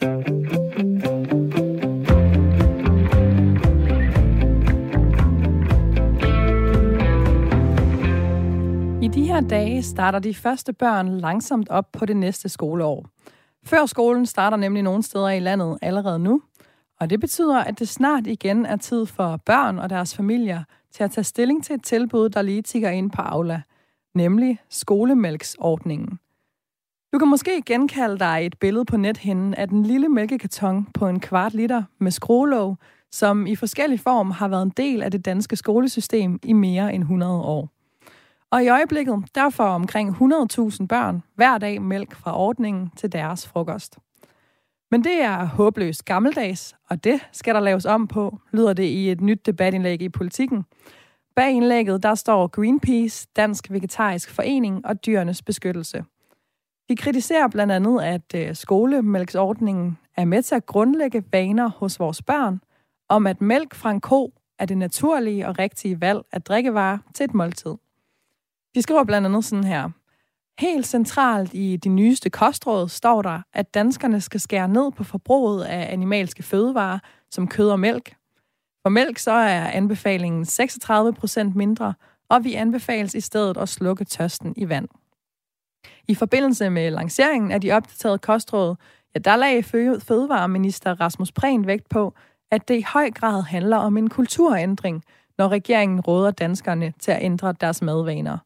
I de her dage starter de første børn langsomt op på det næste skoleår. Før skolen starter nemlig nogle steder i landet allerede nu, og det betyder, at det snart igen er tid for børn og deres familier til at tage stilling til et tilbud, der lige tigger ind på Aula, nemlig skolemælksordningen. Du kan måske genkalde dig et billede på nethinden af den lille mælkekarton på en kvart liter med skruelåg, som i forskellig form har været en del af det danske skolesystem i mere end 100 år. Og i øjeblikket, der får omkring 100.000 børn hver dag mælk fra ordningen til deres frokost. Men det er håbløst gammeldags, og det skal der laves om på, lyder det i et nyt debatindlæg i politikken. Bag indlægget der står Greenpeace, Dansk Vegetarisk Forening og Dyrenes Beskyttelse. De kritiserer blandt andet, at øh, skolemælksordningen er med til at grundlægge vaner hos vores børn, om at mælk fra en ko er det naturlige og rigtige valg af drikkevarer til et måltid. De skriver blandt andet sådan her. Helt centralt i de nyeste kostråd står der, at danskerne skal skære ned på forbruget af animalske fødevarer, som kød og mælk. For mælk så er anbefalingen 36 procent mindre, og vi anbefales i stedet at slukke tørsten i vand. I forbindelse med lanceringen af de opdaterede kostråd, ja, der lagde fødevareminister Rasmus Prehn vægt på, at det i høj grad handler om en kulturændring, når regeringen råder danskerne til at ændre deres madvaner.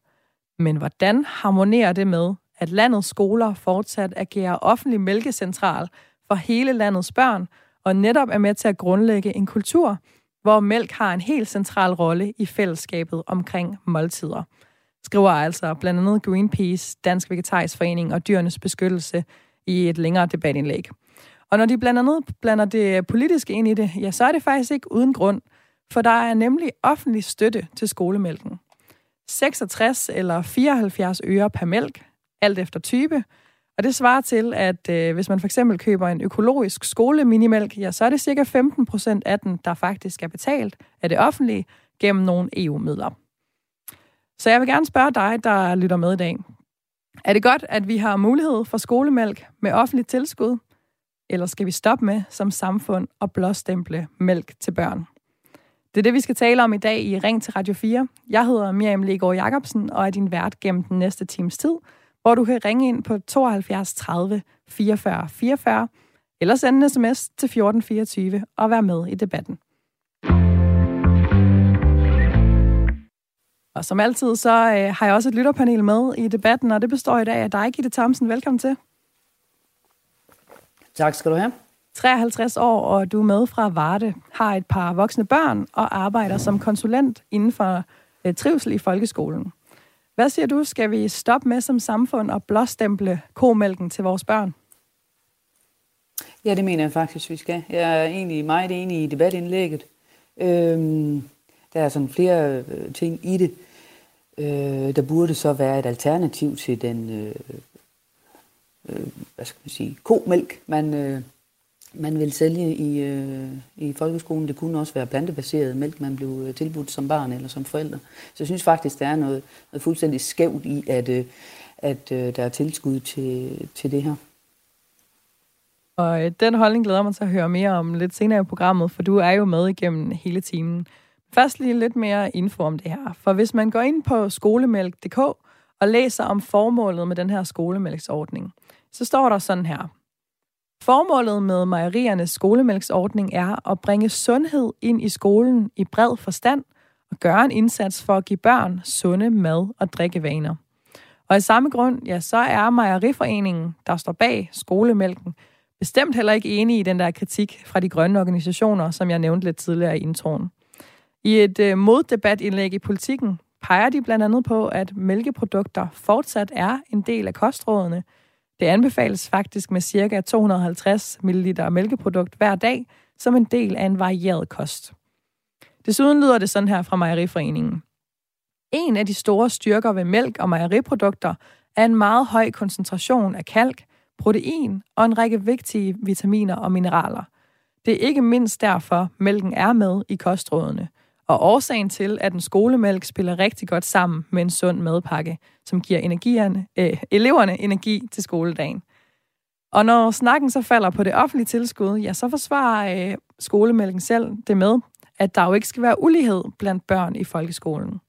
Men hvordan harmonerer det med, at landets skoler fortsat agerer offentlig mælkecentral for hele landets børn, og netop er med til at grundlægge en kultur, hvor mælk har en helt central rolle i fællesskabet omkring måltider. Skriver altså blandt andet Greenpeace, Dansk Vegetarisk Forening og Dyrenes Beskyttelse i et længere debatindlæg. Og når de blandt andet blander det politiske ind i det, ja, så er det faktisk ikke uden grund, for der er nemlig offentlig støtte til skolemælken. 66 eller 74 øre per mælk, alt efter type. Og det svarer til, at øh, hvis man for eksempel køber en økologisk skoleminimælk, ja, så er det cirka 15 procent af den, der faktisk er betalt af det offentlige gennem nogle EU-midler. Så jeg vil gerne spørge dig, der lytter med i dag. Er det godt, at vi har mulighed for skolemælk med offentligt tilskud? Eller skal vi stoppe med som samfund at blåstemple mælk til børn? Det er det, vi skal tale om i dag i Ring til Radio 4. Jeg hedder Miriam Legaard Jacobsen og er din vært gennem den næste times tid, hvor du kan ringe ind på 72 30 44 44 eller sende en sms til 1424 og være med i debatten. Og som altid, så øh, har jeg også et lytterpanel med i debatten, og det består i dag af dig, Gitte Thomsen. Velkommen til. Tak skal du have. 53 år, og du er med fra Varde, har et par voksne børn og arbejder som konsulent inden for øh, trivsel i folkeskolen. Hvad siger du, skal vi stoppe med som samfund og blåstemple komælken til vores børn? Ja, det mener jeg faktisk, vi skal. Jeg er egentlig meget enig i debatindlægget. Øhm, der er sådan flere øh, ting i det. Øh, der burde så være et alternativ til den, øh, øh, hvad skal man sige, komælk, man, øh, man vil sælge i, øh, i folkeskolen. Det kunne også være plantebaseret mælk, man blev øh, tilbudt som barn eller som forældre. Så jeg synes faktisk, der er noget, noget fuldstændig skævt i, at, øh, at øh, der er tilskud til, til det her. Og øh, den holdning glæder man til at høre mere om lidt senere i programmet, for du er jo med igennem hele timen. Først lige lidt mere info om det her. For hvis man går ind på skolemælk.dk og læser om formålet med den her skolemælksordning, så står der sådan her. Formålet med mejeriernes skolemælksordning er at bringe sundhed ind i skolen i bred forstand og gøre en indsats for at give børn sunde mad- og drikkevaner. Og i samme grund, ja, så er Mejeriforeningen, der står bag skolemælken, bestemt heller ikke enige i den der kritik fra de grønne organisationer, som jeg nævnte lidt tidligere i introen. I et øh, moddebatindlæg i politikken peger de blandt andet på, at mælkeprodukter fortsat er en del af kostrådene – det anbefales faktisk med ca. 250 ml mælkeprodukt hver dag som en del af en varieret kost. Desuden lyder det sådan her fra Mejeriforeningen. En af de store styrker ved mælk og mejeriprodukter er en meget høj koncentration af kalk, protein og en række vigtige vitaminer og mineraler. Det er ikke mindst derfor, mælken er med i kostrådene – og årsagen til, at en skolemælk spiller rigtig godt sammen med en sund madpakke, som giver energierne, øh, eleverne energi til skoledagen. Og når snakken så falder på det offentlige tilskud, ja, så forsvarer øh, skolemælken selv det med, at der jo ikke skal være ulighed blandt børn i folkeskolen.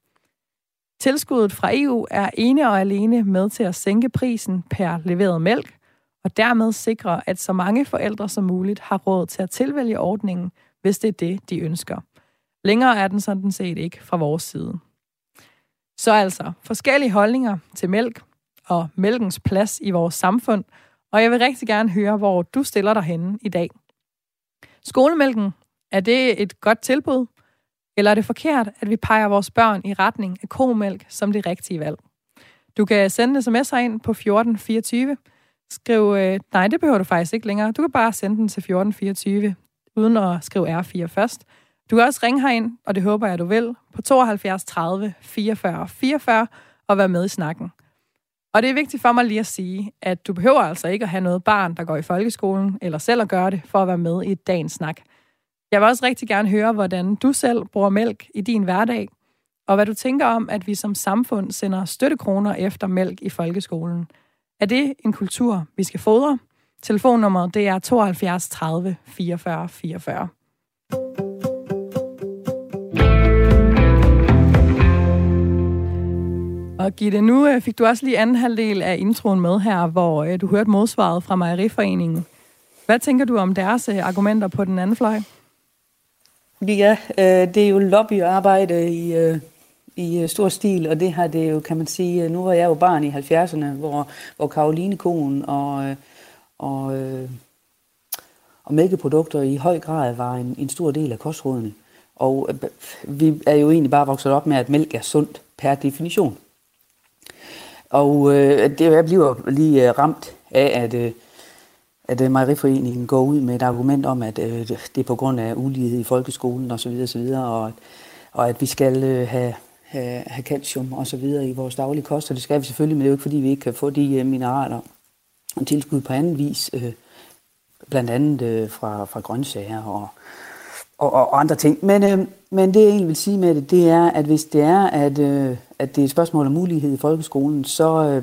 Tilskuddet fra EU er ene og alene med til at sænke prisen per leveret mælk, og dermed sikre, at så mange forældre som muligt har råd til at tilvælge ordningen, hvis det er det, de ønsker. Længere er den sådan set ikke fra vores side. Så altså forskellige holdninger til mælk og mælkens plads i vores samfund, og jeg vil rigtig gerne høre, hvor du stiller dig henne i dag. Skolemælken, er det et godt tilbud? Eller er det forkert, at vi peger vores børn i retning af komælk som det rigtige valg? Du kan sende sms'er ind på 1424. Skriv, øh, nej, det behøver du faktisk ikke længere. Du kan bare sende den til 1424, uden at skrive R4 først. Du kan også ringe herind, og det håber jeg, du vil, på 72 30 44 44 og være med i snakken. Og det er vigtigt for mig lige at sige, at du behøver altså ikke at have noget barn, der går i folkeskolen, eller selv at gøre det, for at være med i dagens snak. Jeg vil også rigtig gerne høre, hvordan du selv bruger mælk i din hverdag, og hvad du tænker om, at vi som samfund sender støttekroner efter mælk i folkeskolen. Er det en kultur, vi skal fodre? Telefonnummeret det er 72 30 44 44. Og Gitte, nu øh, fik du også lige anden halvdel af introen med her, hvor øh, du hørte modsvaret fra Mejeriforeningen. Hvad tænker du om deres øh, argumenter på den anden fløj? Ja, det er jo lobbyarbejde i, i stor stil, og det har det jo, kan man sige, nu var jeg jo barn i 70'erne, hvor, hvor Karoline Kohn og, og, og mælkeprodukter i høj grad var en, en stor del af kostrådene. Og vi er jo egentlig bare vokset op med, at mælk er sundt per definition. Og øh, det, jeg bliver lige øh, ramt af, at, øh, at øh, Mejeriforeningen går ud med et argument om, at øh, det er på grund af ulighed i folkeskolen osv. Og, så videre, og, og at vi skal øh, have, have, have calcium og så videre i vores daglige kost, og det skal vi selvfølgelig, men det er jo ikke fordi, vi ikke kan få de øh, mineraler og tilskud på anden vis, øh, blandt andet øh, fra, fra grøntsager og, og, og andre ting. Men, øh, men det jeg egentlig vil sige med det, det er, at hvis det er, at, øh, at det er et spørgsmål om mulighed i folkeskolen, så øh,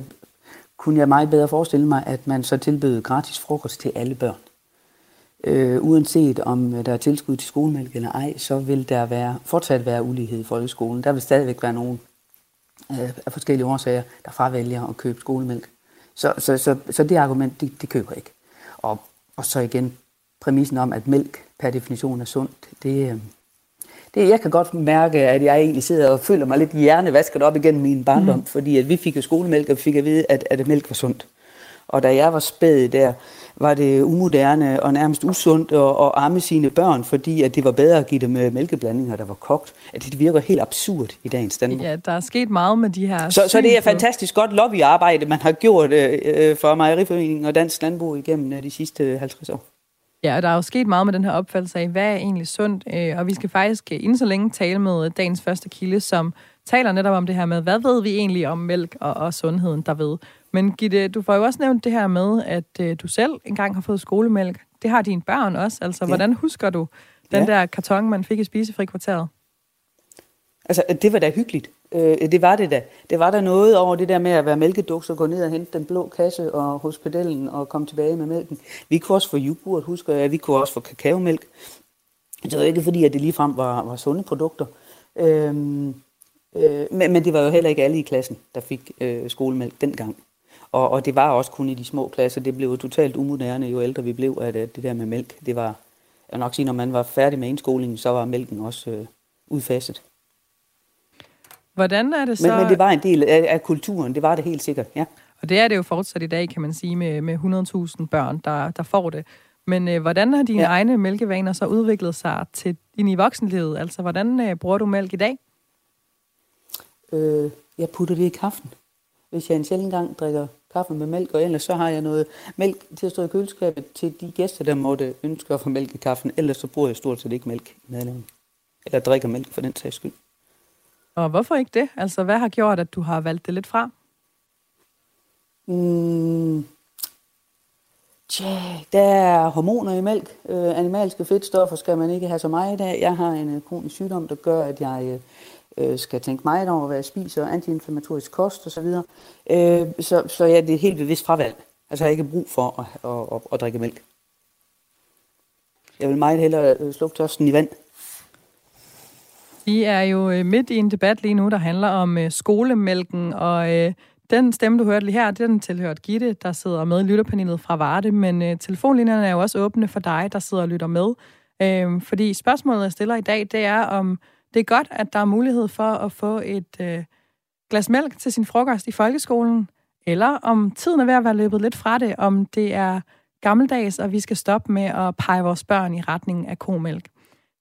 kunne jeg meget bedre forestille mig, at man så tilbød gratis frokost til alle børn. Øh, uanset om øh, der er tilskud til skolemælk eller ej, så vil der være, fortsat være ulighed i folkeskolen. Der vil stadigvæk være nogen øh, af forskellige årsager, der fravælger at købe skolemælk. Så, så, så, så det argument, det, det køber ikke. Og, og så igen præmissen om, at mælk per definition er sundt, det, øh, det, jeg kan godt mærke, at jeg egentlig sidder og føler mig lidt hjernevasket op igennem min barndom, mm. fordi at vi fik jo skolemælk, og vi fik at vide, at, at mælk var sundt. Og da jeg var spæd der, var det umoderne og nærmest usundt at, at amme sine børn, fordi at det var bedre at give dem øh, mælkeblandinger, der var kogt. At det virker helt absurd i dagens Danmark. Ja, der er sket meget med de her Så, så det er fantastisk godt lobbyarbejde, man har gjort øh, øh for Mejeriforeningen og Dansk Landbrug igennem øh, de sidste 50 år. Ja, der er jo sket meget med den her opfattelse af, hvad er egentlig sundt, øh, og vi skal faktisk inden så længe tale med dagens første kilde, som taler netop om det her med, hvad ved vi egentlig om mælk og, og sundheden der ved. Men Gitte, du får jo også nævnt det her med, at øh, du selv engang har fået skolemælk. Det har dine børn også. Altså, ja. hvordan husker du den ja. der karton, man fik i spisefri kvarteret? Altså, øh, det var da hyggeligt. Øh, det var det da. Det var der noget over det der med at være mælkeduks og gå ned og hente den blå kasse og hos pedellen og komme tilbage med mælken. Vi kunne også få yoghurt, husker jeg. Vi kunne også få kakaomælk. Det var ikke fordi, at det ligefrem var, var sunde produkter. Øhm, øh, men, men det var jo heller ikke alle i klassen, der fik øh, skolemælk dengang. Og, og det var også kun i de små klasser. Det blev jo totalt umoderne, jo ældre vi blev, at, at det der med mælk, det var, jeg vil nok sige, når man var færdig med indskolingen, så var mælken også øh, udfaset. Hvordan er det så... Men, men det var en del af, af kulturen, det var det helt sikkert, ja. Og det er det jo fortsat i dag, kan man sige, med, med 100.000 børn, der, der får det. Men øh, hvordan har dine ja. egne mælkevaner så udviklet sig til ind i voksenlivet? Altså, hvordan øh, bruger du mælk i dag? Øh, jeg putter det i kaffen. Hvis jeg en sjældent gang drikker kaffe med mælk, og ellers så har jeg noget mælk til at stå i køleskabet til de gæster, der måtte ønske at få mælk i kaffen. Ellers så bruger jeg stort set ikke mælk i madlavning. Eller drikker mælk for den sags skyld. Og hvorfor ikke det? Altså, hvad har gjort, at du har valgt det lidt fra? Mm. Tja, der er hormoner i mælk. Øh, animalske fedtstoffer skal man ikke have så meget af. Jeg har en øh, kronisk sygdom, der gør, at jeg øh, øh, skal tænke meget over, hvad jeg spiser, antiinflammatorisk kost osv. Så, øh, så, så ja, det er helt bevidst fravalg. Altså jeg har ikke brug for at, at, at, at drikke mælk. Jeg vil meget hellere øh, slukke tørsten i vand. Vi er jo øh, midt i en debat lige nu, der handler om øh, skolemælken, og øh, den stemme, du hørte lige her, den tilhørte Gitte, der sidder med i lytterpanelet fra Varde, men øh, telefonlinjerne er jo også åbne for dig, der sidder og lytter med. Øh, fordi spørgsmålet, jeg stiller i dag, det er, om det er godt, at der er mulighed for at få et øh, glas mælk til sin frokost i folkeskolen, eller om tiden er ved at være løbet lidt fra det, om det er gammeldags, og vi skal stoppe med at pege vores børn i retning af komælk.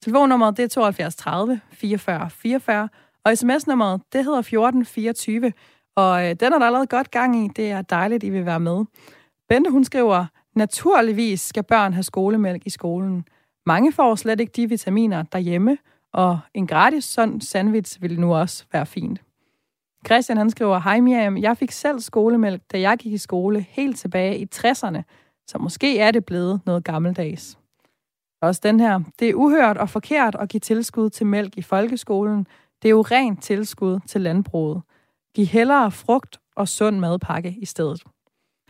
Telefonnummeret det er 72 30 44 44, og sms-nummeret det hedder 1424, og øh, den er der allerede godt gang i. Det er dejligt, I vil være med. Bente, hun skriver, naturligvis skal børn have skolemælk i skolen. Mange får slet ikke de vitaminer derhjemme, og en gratis sådan sandwich vil nu også være fint. Christian han skriver, Hej Miriam, jeg fik selv skolemælk, da jeg gik i skole helt tilbage i 60'erne, så måske er det blevet noget gammeldags. Også den her. Det er uhørt og forkert at give tilskud til mælk i folkeskolen. Det er jo rent tilskud til landbruget. Giv hellere frugt og sund madpakke i stedet.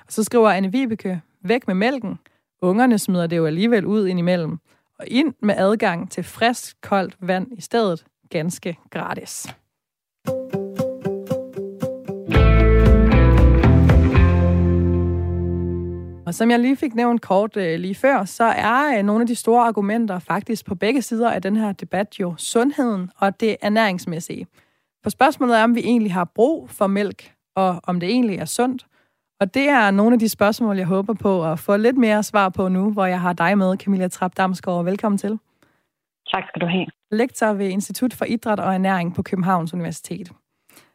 Og så skriver Anne Vibeke, væk med mælken. Ungerne smider det jo alligevel ud indimellem. Og ind med adgang til frisk, koldt vand i stedet. Ganske gratis. Og som jeg lige fik nævnt kort øh, lige før, så er øh, nogle af de store argumenter faktisk på begge sider af den her debat jo sundheden og det ernæringsmæssige. For spørgsmålet er, om vi egentlig har brug for mælk, og om det egentlig er sundt. Og det er nogle af de spørgsmål, jeg håber på at få lidt mere svar på nu, hvor jeg har dig med, Camilla Trapp Damsgaard. Velkommen til. Tak skal du have. Lektor ved Institut for Idræt og Ernæring på Københavns Universitet.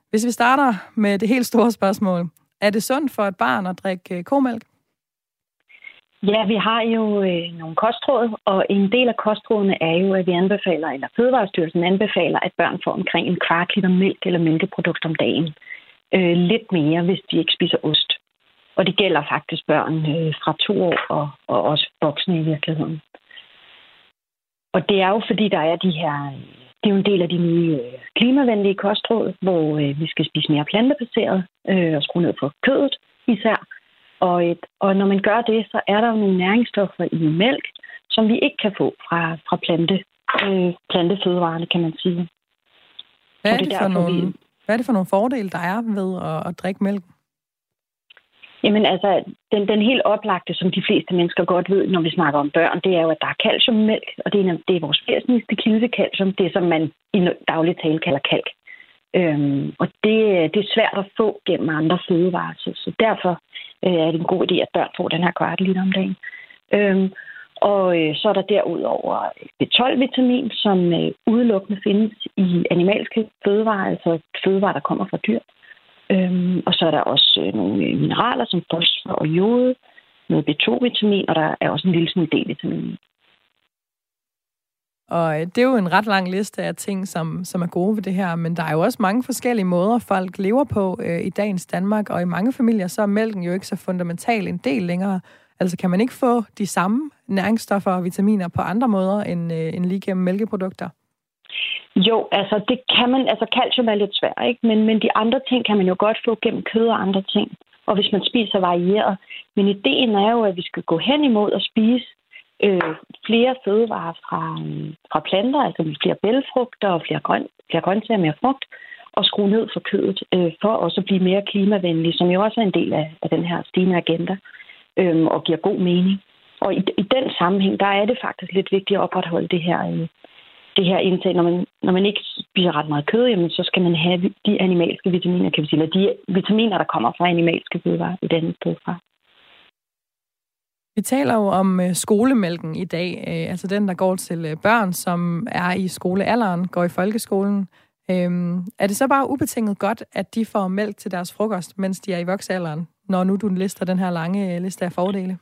Hvis vi starter med det helt store spørgsmål. Er det sundt for et barn at drikke øh, komælk? Ja, vi har jo øh, nogle kostråd, og en del af kostrådene er jo, at vi anbefaler, eller Fødevarestyrelsen anbefaler, at børn får omkring en kvart liter mælk eller mælkeprodukt om dagen. Øh, lidt mere, hvis de ikke spiser ost. Og det gælder faktisk børn øh, fra to år og, og også voksne i virkeligheden. Og det er jo fordi, der er de her... Det er jo en del af de nye øh, klimavenlige kostråd, hvor øh, vi skal spise mere plantebaseret øh, og skrue ned på kødet især og, et, og når man gør det, så er der jo nogle næringsstoffer i mælk, som vi ikke kan få fra, fra plante, øh, plantefødevarene, kan man sige. Hvad er, det, det for nogle, vi... hvad er det for nogle fordele, der er ved at, at drikke mælk? Jamen altså, den, den helt oplagte, som de fleste mennesker godt ved, når vi snakker om børn, det er jo, at der er calciummælk, og det er, det er vores væsentligste kilde calcium, det som man i daglig tale kalder kalk. Øhm, og det, det er svært at få gennem andre fødevarer, så, så derfor øh, er det en god idé, at børn får den her kvart liter om dagen. Øhm, og øh, så er der derudover øh, B12-vitamin, som øh, udelukkende findes i animalske fødevarer, altså fødevarer, der kommer fra dyr. Øhm, og så er der også øh, nogle øh, mineraler som fosfor og jode, noget B2-vitamin, og der er også en lille smule D-vitamin. Og øh, det er jo en ret lang liste af ting, som, som er gode ved det her, men der er jo også mange forskellige måder, folk lever på øh, i dagens Danmark, og i mange familier, så er mælken jo ikke så fundamental en del længere. Altså kan man ikke få de samme næringsstoffer og vitaminer på andre måder end, øh, end lige gennem mælkeprodukter? Jo, altså det kan man, altså calcium er lidt svært, ikke? Men, men de andre ting kan man jo godt få gennem kød og andre ting. Og hvis man spiser varieret. Men ideen er jo, at vi skal gå hen imod at spise øh, flere fødevarer fra, øh, fra planter, altså flere bælfrugter og flere, grøn, flere grøntsager, mere frugt, og skrue ned for kødet, øh, for også at blive mere klimavenlig, som jo også er en del af, af den her stigende agenda, øh, og giver god mening. Og i, i den sammenhæng, der er det faktisk lidt vigtigt at opretholde det her, øh, det her indtag. Når man, når man ikke spiser ret meget kød, jamen, så skal man have de animalske vitaminer, kan vi sige, eller de vitaminer, der kommer fra animalske fødevarer i den sted fra. Vi taler jo om øh, skolemælken i dag, øh, altså den, der går til øh, børn, som er i skolealderen, går i folkeskolen. Øhm, er det så bare ubetinget godt, at de får mælk til deres frokost, mens de er i voksalderen, når nu du lister den her lange øh, liste af fordele?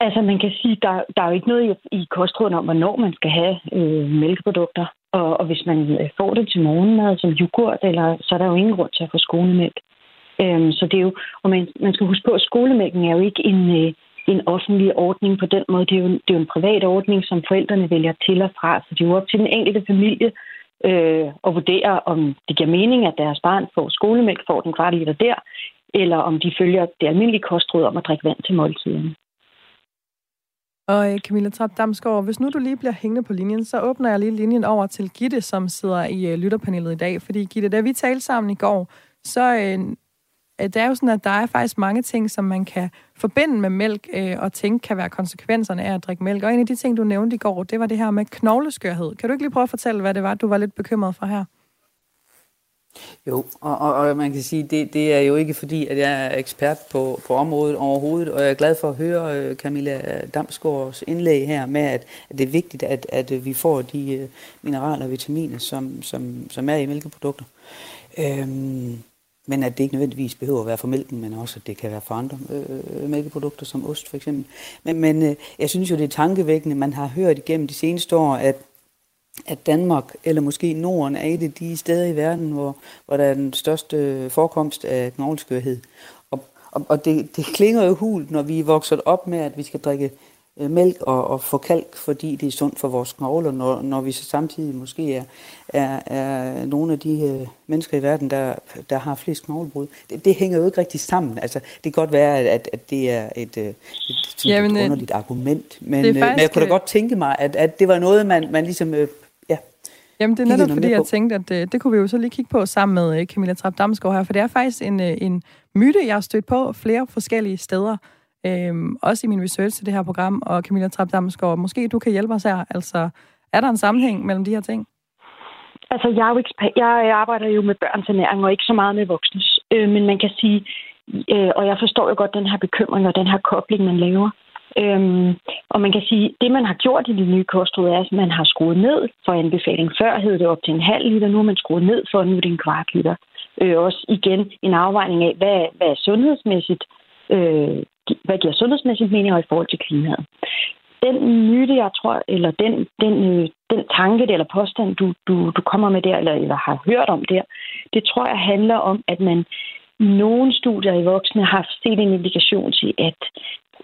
Altså man kan sige, der, der er jo ikke noget i, i kostråden om, hvornår man skal have øh, mælkeprodukter. Og, og hvis man øh, får det til morgenmad som yoghurt, eller, så er der jo ingen grund til at få skolemælk. Øhm, så det er jo, og man, man skal huske på, at skolemælken er jo ikke en, øh, en offentlig ordning på den måde. Det er, jo, det er jo en privat ordning, som forældrene vælger til og fra, så det er jo op til den enkelte familie øh, at vurdere, om det giver mening, at deres barn får skolemælk, får den kvart liter der, eller om de følger det almindelige kostråd om at drikke vand til måltiderne. Og øh, Camilla Trapp Damsgaard, hvis nu du lige bliver hængende på linjen, så åbner jeg lige linjen over til Gitte, som sidder i øh, lytterpanelet i dag. Fordi Gitte, da vi talte sammen i går, så øh, Øh, det er jo sådan, at der er faktisk mange ting, som man kan forbinde med mælk øh, og tænke kan være konsekvenserne af at drikke mælk. Og en af de ting, du nævnte i går, det var det her med knogleskørhed. Kan du ikke lige prøve at fortælle, hvad det var, du var lidt bekymret for her? Jo, og, og, og man kan sige, det, det er jo ikke fordi, at jeg er ekspert på, på området overhovedet, og jeg er glad for at høre uh, Camilla Damsgaards indlæg her med, at, at det er vigtigt, at, at vi får de uh, mineraler og vitaminer, som, som, som er i mælkeprodukter. Øhm, men at det ikke nødvendigvis behøver at være for mælken, men også at det kan være for andre øh, mælkeprodukter, som ost for eksempel. Men, men øh, jeg synes jo, det er tankevækkende, man har hørt igennem de seneste år, at at Danmark, eller måske Norden, er et af de steder i verden, hvor, hvor der er den største forekomst af knogleskørhed. Og, og, og det, det klinger jo hult, når vi er vokset op med, at vi skal drikke mælk og, og få kalk, fordi det er sundt for vores knogler, når, når vi så samtidig måske er, er, er nogle af de øh, mennesker i verden, der, der har flest knoglebrud. Det, det hænger jo ikke rigtig sammen. Altså, det kan godt være, at, at det er et, øh, et, et, Jamen, et øh, underligt argument, men, faktisk, men jeg kunne da godt tænke mig, at, at det var noget, man, man ligesom Jamen, det er netop fordi, jeg tænkte, at det, det kunne vi jo så lige kigge på sammen med Camilla Trapp Damsgaard her, for det er faktisk en, en myte, jeg har stødt på flere forskellige steder, øhm, også i min research til det her program, og Camilla Trapp Damsgaard, måske du kan hjælpe os her. Altså, er der en sammenhæng mellem de her ting? Altså, jeg, er jo ikke, jeg arbejder jo med børns ernæring, og ikke så meget med voksnes. Øh, men man kan sige, øh, og jeg forstår jo godt den her bekymring og den her kobling, man laver. Øhm, og man kan sige, at det, man har gjort i de nye kostråd, er, at man har skruet ned for anbefaling. Før hed det op til en halv liter, nu har man skruet ned for, nu er det en kvart liter. Øh, også igen en afvejning af, hvad, hvad er sundhedsmæssigt, øh, hvad giver sundhedsmæssigt mening i forhold til klimaet. Den myte, jeg tror, eller den, den, øh, den tanke eller påstand, du, du, du kommer med der, eller, eller har hørt om der, det tror jeg handler om, at man i nogle studier i voksne har set en indikation til, at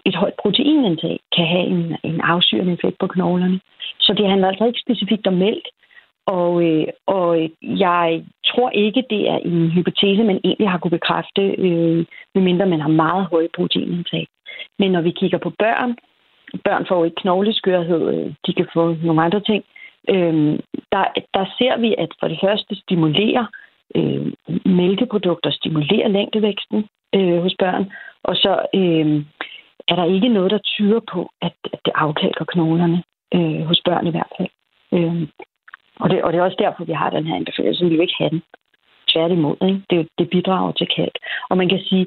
et højt proteinindtag kan have en, en afsyrende effekt på knoglerne. Så det handler altså ikke specifikt om mælk. Og, øh, og jeg tror ikke, det er en hypotese, man egentlig har kunne bekræfte, øh, medmindre man har meget høje proteinindtag. Men når vi kigger på børn, børn får jo ikke knogleskørhed, øh, de kan få nogle andre ting, øh, der, der ser vi, at for det første stimulerer øh, mælkeprodukter, stimulerer længdevæksten øh, hos børn, og så øh, er der ikke noget, der tyder på, at, at det afkalker knoglerne, øh, hos børn i hvert fald. Øh, og, det, og det er også derfor, vi har den her anbefaling, som vi jo ikke have den. Tværtimod, ikke? Det, det bidrager til kalk. Og man kan sige,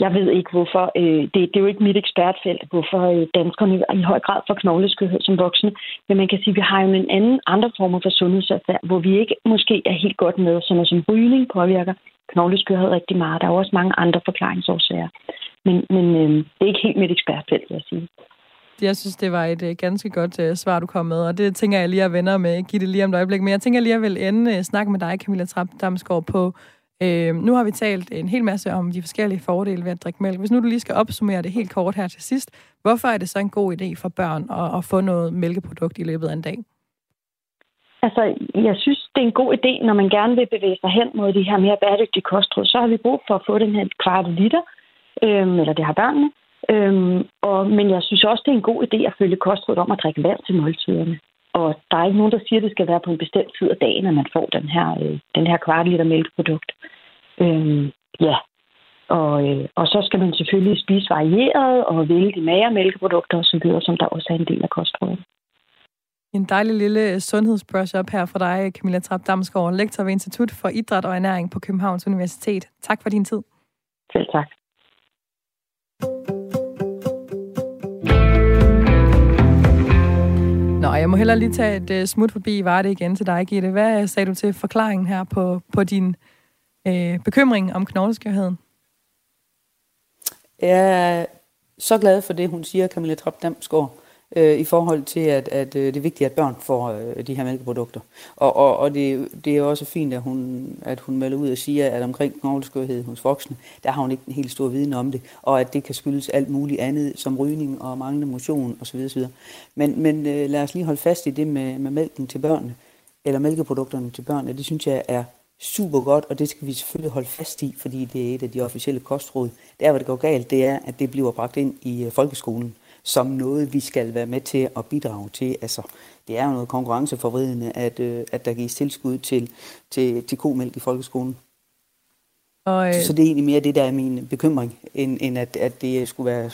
jeg ved ikke, hvorfor. Øh, det, det er jo ikke mit ekspertfelt, hvorfor øh, danskerne i høj grad får knogleskørhed som voksne. Men man kan sige, at vi har jo en anden andre former for sundhedsadfærd, hvor vi ikke måske er helt godt med, som, som rygning påvirker knogleskørhed rigtig meget. Der er jo også mange andre forklaringsårsager. Men, men øh, det er ikke helt mit ekspertfelt, vil jeg sige. Jeg synes, det var et øh, ganske godt uh, svar, du kom med, og det tænker jeg lige at venner med Gitte lige om et øjeblik. Men jeg tænker lige at vil ende uh, snakke med dig, Camilla Trapp Damsgaard, på... Uh, nu har vi talt en hel masse om de forskellige fordele ved at drikke mælk. Hvis nu du lige skal opsummere det helt kort her til sidst, hvorfor er det så en god idé for børn at, at få noget mælkeprodukt i løbet af en dag? Altså, jeg synes, det er en god idé, når man gerne vil bevæge sig hen mod de her mere bæredygtige kostråd, så har vi brug for at få den her kvart liter, øhm, eller det har børnene. Øhm, og, men jeg synes også, det er en god idé at følge kostrådet om at drikke vand til måltiderne. Og der er ikke nogen, der siger, at det skal være på en bestemt tid af dagen, at man får den her, øh, den her kvart liter mælkeprodukt. Øhm, ja, og, øh, og så skal man selvfølgelig spise varieret og vælge de magre mælkeprodukter osv., som der også er en del af kostrådet. En dejlig lille sundhedsbrush op her for dig, Camilla Trapp Damsgaard, lektor ved Institut for Idræt og Ernæring på Københavns Universitet. Tak for din tid. Selv tak. Jeg må heller lige tage et uh, smut forbi Varde igen til dig, Gitte. Hvad sagde du til forklaringen her på, på din øh, bekymring om knogleskørheden? Jeg er så glad for det, hun siger, Camilla Trapp Damsgaard øh, i forhold til, at, at øh, det er vigtigt, at børn får øh, de her mælkeprodukter. Og, og, og det, det er også fint, at hun, at hun melder ud og siger, at omkring knogleskørhed hos voksne, der har hun ikke en helt stor viden om det, og at det kan skyldes alt muligt andet, som rygning og manglende motion osv. osv. Men, men øh, lad os lige holde fast i det med, med mælken til børnene, eller mælkeprodukterne til børnene. Det synes jeg er super godt, og det skal vi selvfølgelig holde fast i, fordi det er et af de officielle kostråd. Der, hvor det går galt, det er, at det bliver bragt ind i øh, folkeskolen som noget, vi skal være med til at bidrage til. Altså, det er jo noget konkurrenceforvridende, at, øh, at der gives tilskud til, til, til komælk i folkeskolen. Og, øh... Så det er egentlig mere det, der er min bekymring, end, end at, at det skulle være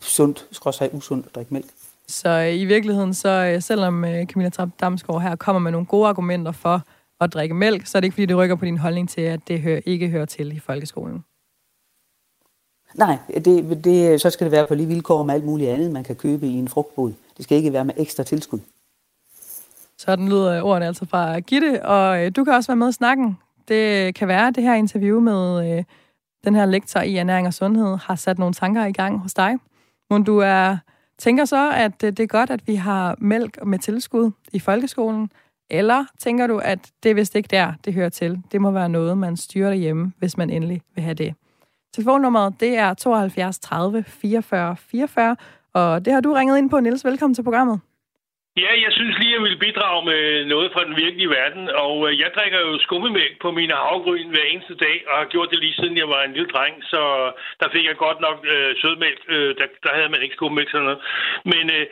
sundt, skråsag usundt at drikke mælk. Så øh, i virkeligheden, så øh, selvom øh, Camilla Trapp Damsgaard her kommer med nogle gode argumenter for at drikke mælk, så er det ikke, fordi det rykker på din holdning til, at det hører, ikke hører til i folkeskolen. Nej, det, det, så skal det være på lige vilkår med alt muligt andet, man kan købe i en frugtbod. Det skal ikke være med ekstra tilskud. Sådan lyder ordene altså fra Gitte, og øh, du kan også være med i snakken. Det kan være, at det her interview med øh, den her lektor i ernæring og sundhed har sat nogle tanker i gang hos dig. Men du er, tænker så, at øh, det er godt, at vi har mælk med tilskud i folkeskolen, eller tænker du, at det er vist ikke der, det hører til? Det må være noget, man styrer derhjemme, hvis man endelig vil have det. Telefonnummeret, det er 72 30 44 44, og det har du ringet ind på, Nils. Velkommen til programmet. Ja, jeg synes lige, jeg vil bidrage med noget fra den virkelige verden. Og øh, jeg drikker jo skummemælk på mine havgryn hver eneste dag, og har gjort det lige siden jeg var en lille dreng. Så der fik jeg godt nok øh, sødmælk. Øh, der, der havde man ikke skummemælk sådan noget. Men, øh,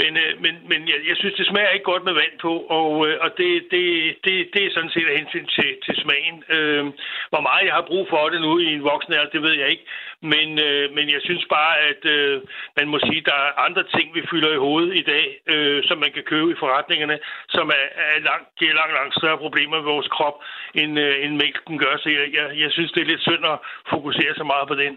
men, øh, men, men jeg, jeg synes, det smager ikke godt med vand på. Og, øh, og det, det, det, det er sådan set af hensyn til, til smagen. Øh, hvor meget jeg har brug for det nu i en voksen alder, det ved jeg ikke. Men, øh, men jeg synes bare, at øh, man må sige, at der er andre ting, vi fylder i hovedet i dag, øh, som man kan købe i forretningerne, som er, er langt, giver langt, langt større problemer med vores krop, end, øh, end mælken gør. Så jeg, jeg, jeg synes, det er lidt synd at fokusere så meget på den.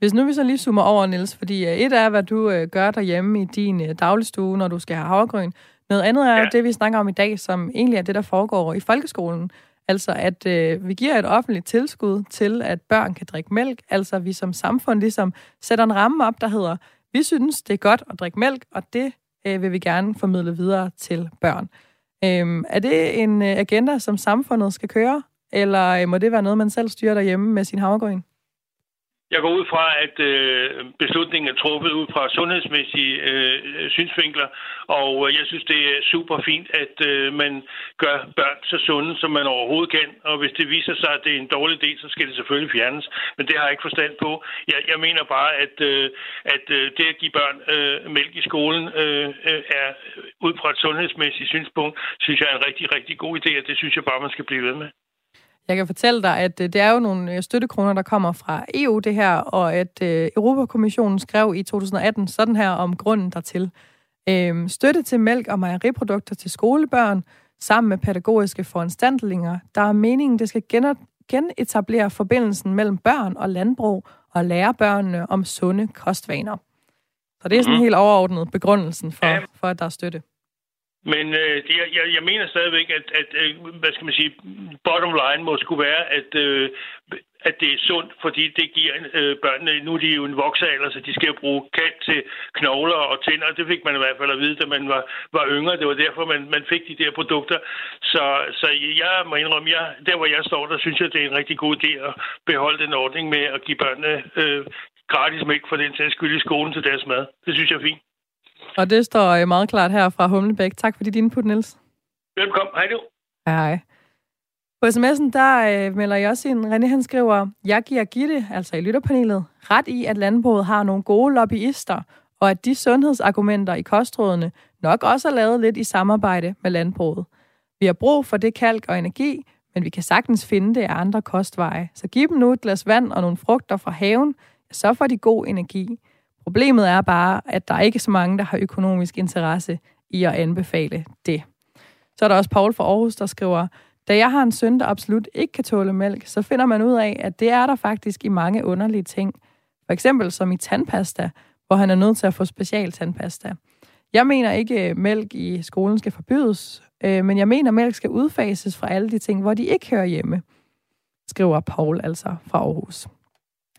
Hvis nu vi så lige zoomer over, Niels, fordi øh, et er, hvad du øh, gør derhjemme i din øh, dagligstue, når du skal have havregryn. Noget andet er ja. det, vi snakker om i dag, som egentlig er det, der foregår i folkeskolen. Altså, at øh, vi giver et offentligt tilskud til, at børn kan drikke mælk. Altså, vi som samfund ligesom sætter en ramme op, der hedder, vi synes, det er godt at drikke mælk, og det øh, vil vi gerne formidle videre til børn. Øh, er det en øh, agenda, som samfundet skal køre, eller øh, må det være noget, man selv styrer derhjemme med sin havregryn? Jeg går ud fra, at øh, beslutningen er truffet ud fra sundhedsmæssige øh, synsvinkler, og øh, jeg synes, det er super fint, at øh, man gør børn så sunde, som man overhovedet kan. Og hvis det viser sig, at det er en dårlig idé, så skal det selvfølgelig fjernes. Men det har jeg ikke forstand på. Jeg, jeg mener bare, at, øh, at øh, det at give børn øh, mælk i skolen øh, er ud fra et sundhedsmæssigt synspunkt, synes jeg er en rigtig, rigtig god idé, og det synes jeg bare, man skal blive ved med. Jeg kan fortælle dig, at øh, det er jo nogle øh, støttekroner, der kommer fra EU, det her, og at øh, Europakommissionen skrev i 2018 sådan her om grunden dertil. Øhm, støtte til mælk og mejeriprodukter til skolebørn, sammen med pædagogiske foranstaltninger. Der er meningen, det skal genetablere forbindelsen mellem børn og landbrug og lære børnene om sunde kostvaner. Så det er sådan mm-hmm. helt overordnet begrundelsen for, for, at der er støtte. Men øh, jeg, jeg, jeg mener stadigvæk, at, at øh, hvad skal man sige, bottom line må skulle være, at, øh, at det er sundt, fordi det giver øh, børnene, nu er de jo en voksealder, så de skal jo bruge kant til knogler og tænder. Det fik man i hvert fald at vide, da man var, var yngre. Det var derfor, man, man fik de der produkter. Så, så jeg må indrømme, jeg, der hvor jeg står, der synes jeg, det er en rigtig god idé at beholde den ordning med at give børnene øh, gratis mælk for den sags skyld i skolen til deres mad. Det synes jeg er fint. Og det står øh, meget klart her fra Humlebæk. Tak for dit input, Niels. Velkommen. Hej du. Hej. På sms'en, der øh, melder jeg også ind, René han skriver, jeg giver Gitte, altså i lytterpanelet, ret i, at landbruget har nogle gode lobbyister, og at de sundhedsargumenter i kostrådene nok også er lavet lidt i samarbejde med landbruget. Vi har brug for det kalk og energi, men vi kan sagtens finde det af andre kostveje. Så giv dem nu et glas vand og nogle frugter fra haven, så får de god energi. Problemet er bare, at der er ikke så mange, der har økonomisk interesse i at anbefale det. Så er der også Paul fra Aarhus, der skriver, da jeg har en søn, der absolut ikke kan tåle mælk, så finder man ud af, at det er der faktisk i mange underlige ting. For eksempel som i tandpasta, hvor han er nødt til at få special tandpasta. Jeg mener ikke, at mælk i skolen skal forbydes, øh, men jeg mener, at mælk skal udfases fra alle de ting, hvor de ikke hører hjemme, skriver Paul altså fra Aarhus.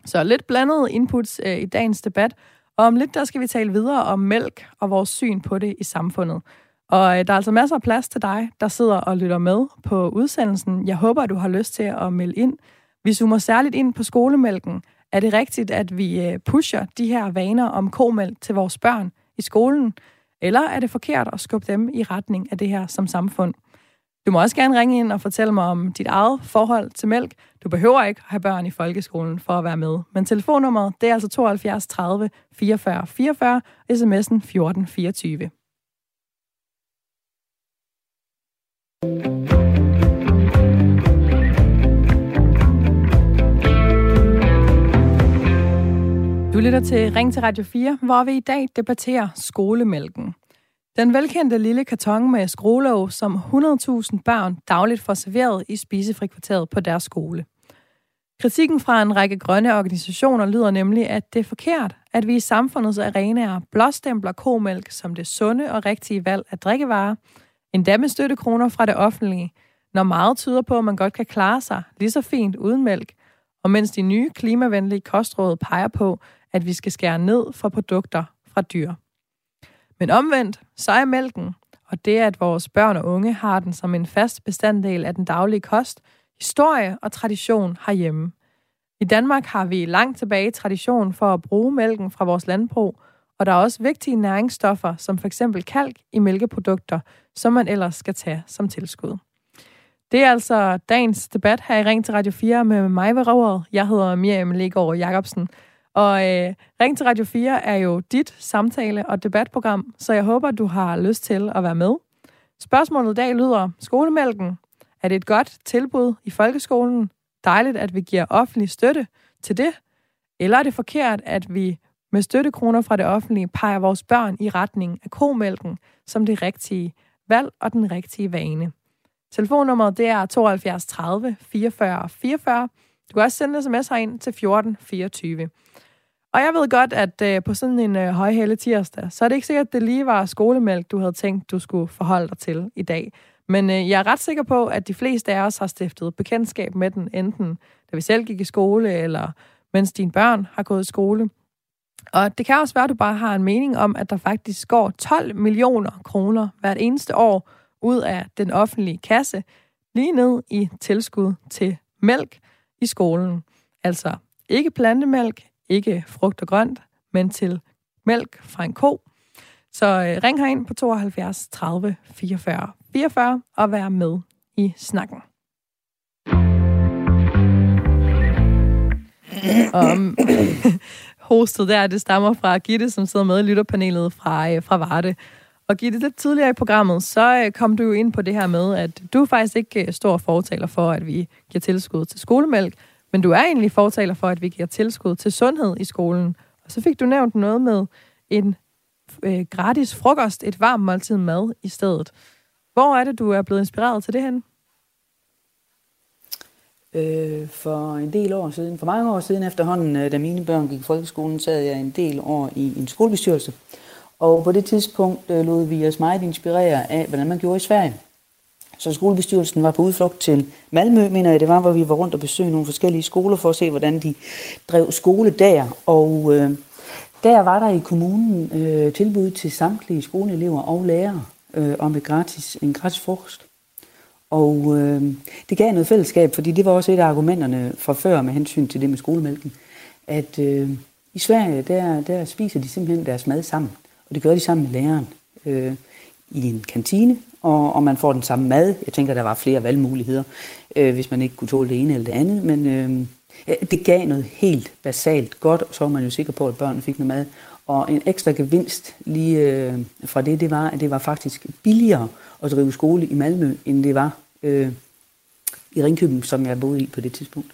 Så lidt blandede inputs øh, i dagens debat, og om lidt, der skal vi tale videre om mælk og vores syn på det i samfundet. Og øh, der er altså masser af plads til dig, der sidder og lytter med på udsendelsen. Jeg håber, at du har lyst til at melde ind. Vi zoomer særligt ind på skolemælken. Er det rigtigt, at vi øh, pusher de her vaner om komælk til vores børn i skolen? Eller er det forkert at skubbe dem i retning af det her som samfund? Du må også gerne ringe ind og fortælle mig om dit eget forhold til mælk. Du behøver ikke have børn i folkeskolen for at være med. Men telefonnummeret, det er altså 72 30 44 44, sms'en 1424. Du lytter til Ring til Radio 4, hvor vi i dag debatterer skolemælken. Den velkendte lille karton med skruelåg, som 100.000 børn dagligt får serveret i spisefrikvarteret på deres skole. Kritikken fra en række grønne organisationer lyder nemlig, at det er forkert, at vi i samfundets arenaer blåstempler komælk som det sunde og rigtige valg af drikkevarer, endda med støttekroner fra det offentlige, når meget tyder på, at man godt kan klare sig lige så fint uden mælk, og mens de nye klimavenlige kostråd peger på, at vi skal skære ned for produkter fra dyr. Men omvendt, så er mælken, og det at vores børn og unge har den som en fast bestanddel af den daglige kost, historie og tradition herhjemme. I Danmark har vi langt tilbage tradition for at bruge mælken fra vores landbrug, og der er også vigtige næringsstoffer, som f.eks. kalk i mælkeprodukter, som man ellers skal tage som tilskud. Det er altså dagens debat her i Ring til Radio 4 med mig ved roret. Jeg hedder Miriam Legaard Jacobsen. Og øh, Ring til Radio 4 er jo dit samtale- og debatprogram, så jeg håber, du har lyst til at være med. Spørgsmålet i dag lyder, skolemælken, er det et godt tilbud i folkeskolen? Dejligt, at vi giver offentlig støtte til det? Eller er det forkert, at vi med støttekroner fra det offentlige peger vores børn i retning af komælken som det rigtige valg og den rigtige vane? Telefonnummeret det er 72 30 44 44. Du kan også sende sms herind til 1424. Og jeg ved godt, at øh, på sådan en øh, højhælde tirsdag, så er det ikke sikkert, at det lige var skolemælk, du havde tænkt, du skulle forholde dig til i dag. Men øh, jeg er ret sikker på, at de fleste af os har stiftet bekendtskab med den, enten da vi selv gik i skole, eller mens dine børn har gået i skole. Og det kan også være, at du bare har en mening om, at der faktisk går 12 millioner kroner hvert eneste år ud af den offentlige kasse, lige ned i tilskud til mælk i skolen. Altså ikke plantemælk, ikke frugt og grønt, men til mælk fra en ko. Så øh, ring herind på 72 30 44 44 og vær med i snakken. Om hostet der, det stammer fra Gitte, som sidder med i lytterpanelet fra, øh, fra Varde. Og Gitte, lidt tidligere i programmet, så øh, kom du jo ind på det her med, at du er faktisk ikke øh, stor fortaler for, at vi giver tilskud til skolemælk, men du er egentlig fortaler for, at vi giver tilskud til sundhed i skolen. Og så fik du nævnt noget med en øh, gratis frokost, et varmt måltid mad i stedet. Hvor er det, du er blevet inspireret til det hen? Øh, for en del år siden, for mange år siden efterhånden, øh, da mine børn gik i folkeskolen, sad jeg en del år i en skolebestyrelse. Og på det tidspunkt øh, lod vi os meget inspirere af, hvordan man gjorde i Sverige. Så skolebestyrelsen var på udflugt til Malmø, mener jeg det var, hvor vi var rundt og besøgte nogle forskellige skoler for at se, hvordan de drev skole der. Og øh, der var der i kommunen øh, tilbud til samtlige skoleelever og lærere øh, om et gratis, en gratis frokost. Og øh, det gav noget fællesskab, fordi det var også et af argumenterne fra før med hensyn til det med skolemælken, at øh, i Sverige, der, der spiser de simpelthen deres mad sammen, og det gør de sammen med læreren øh, i en kantine, og, og man får den samme mad. Jeg tænker, der var flere valgmuligheder, øh, hvis man ikke kunne tåle det ene eller det andet, men øh, det gav noget helt basalt godt, og så var man jo sikker på, at børnene fik noget mad. Og en ekstra gevinst lige øh, fra det, det var, at det var faktisk billigere at drive skole i Malmø, end det var øh, i Ringkøben, som jeg boede i på det tidspunkt.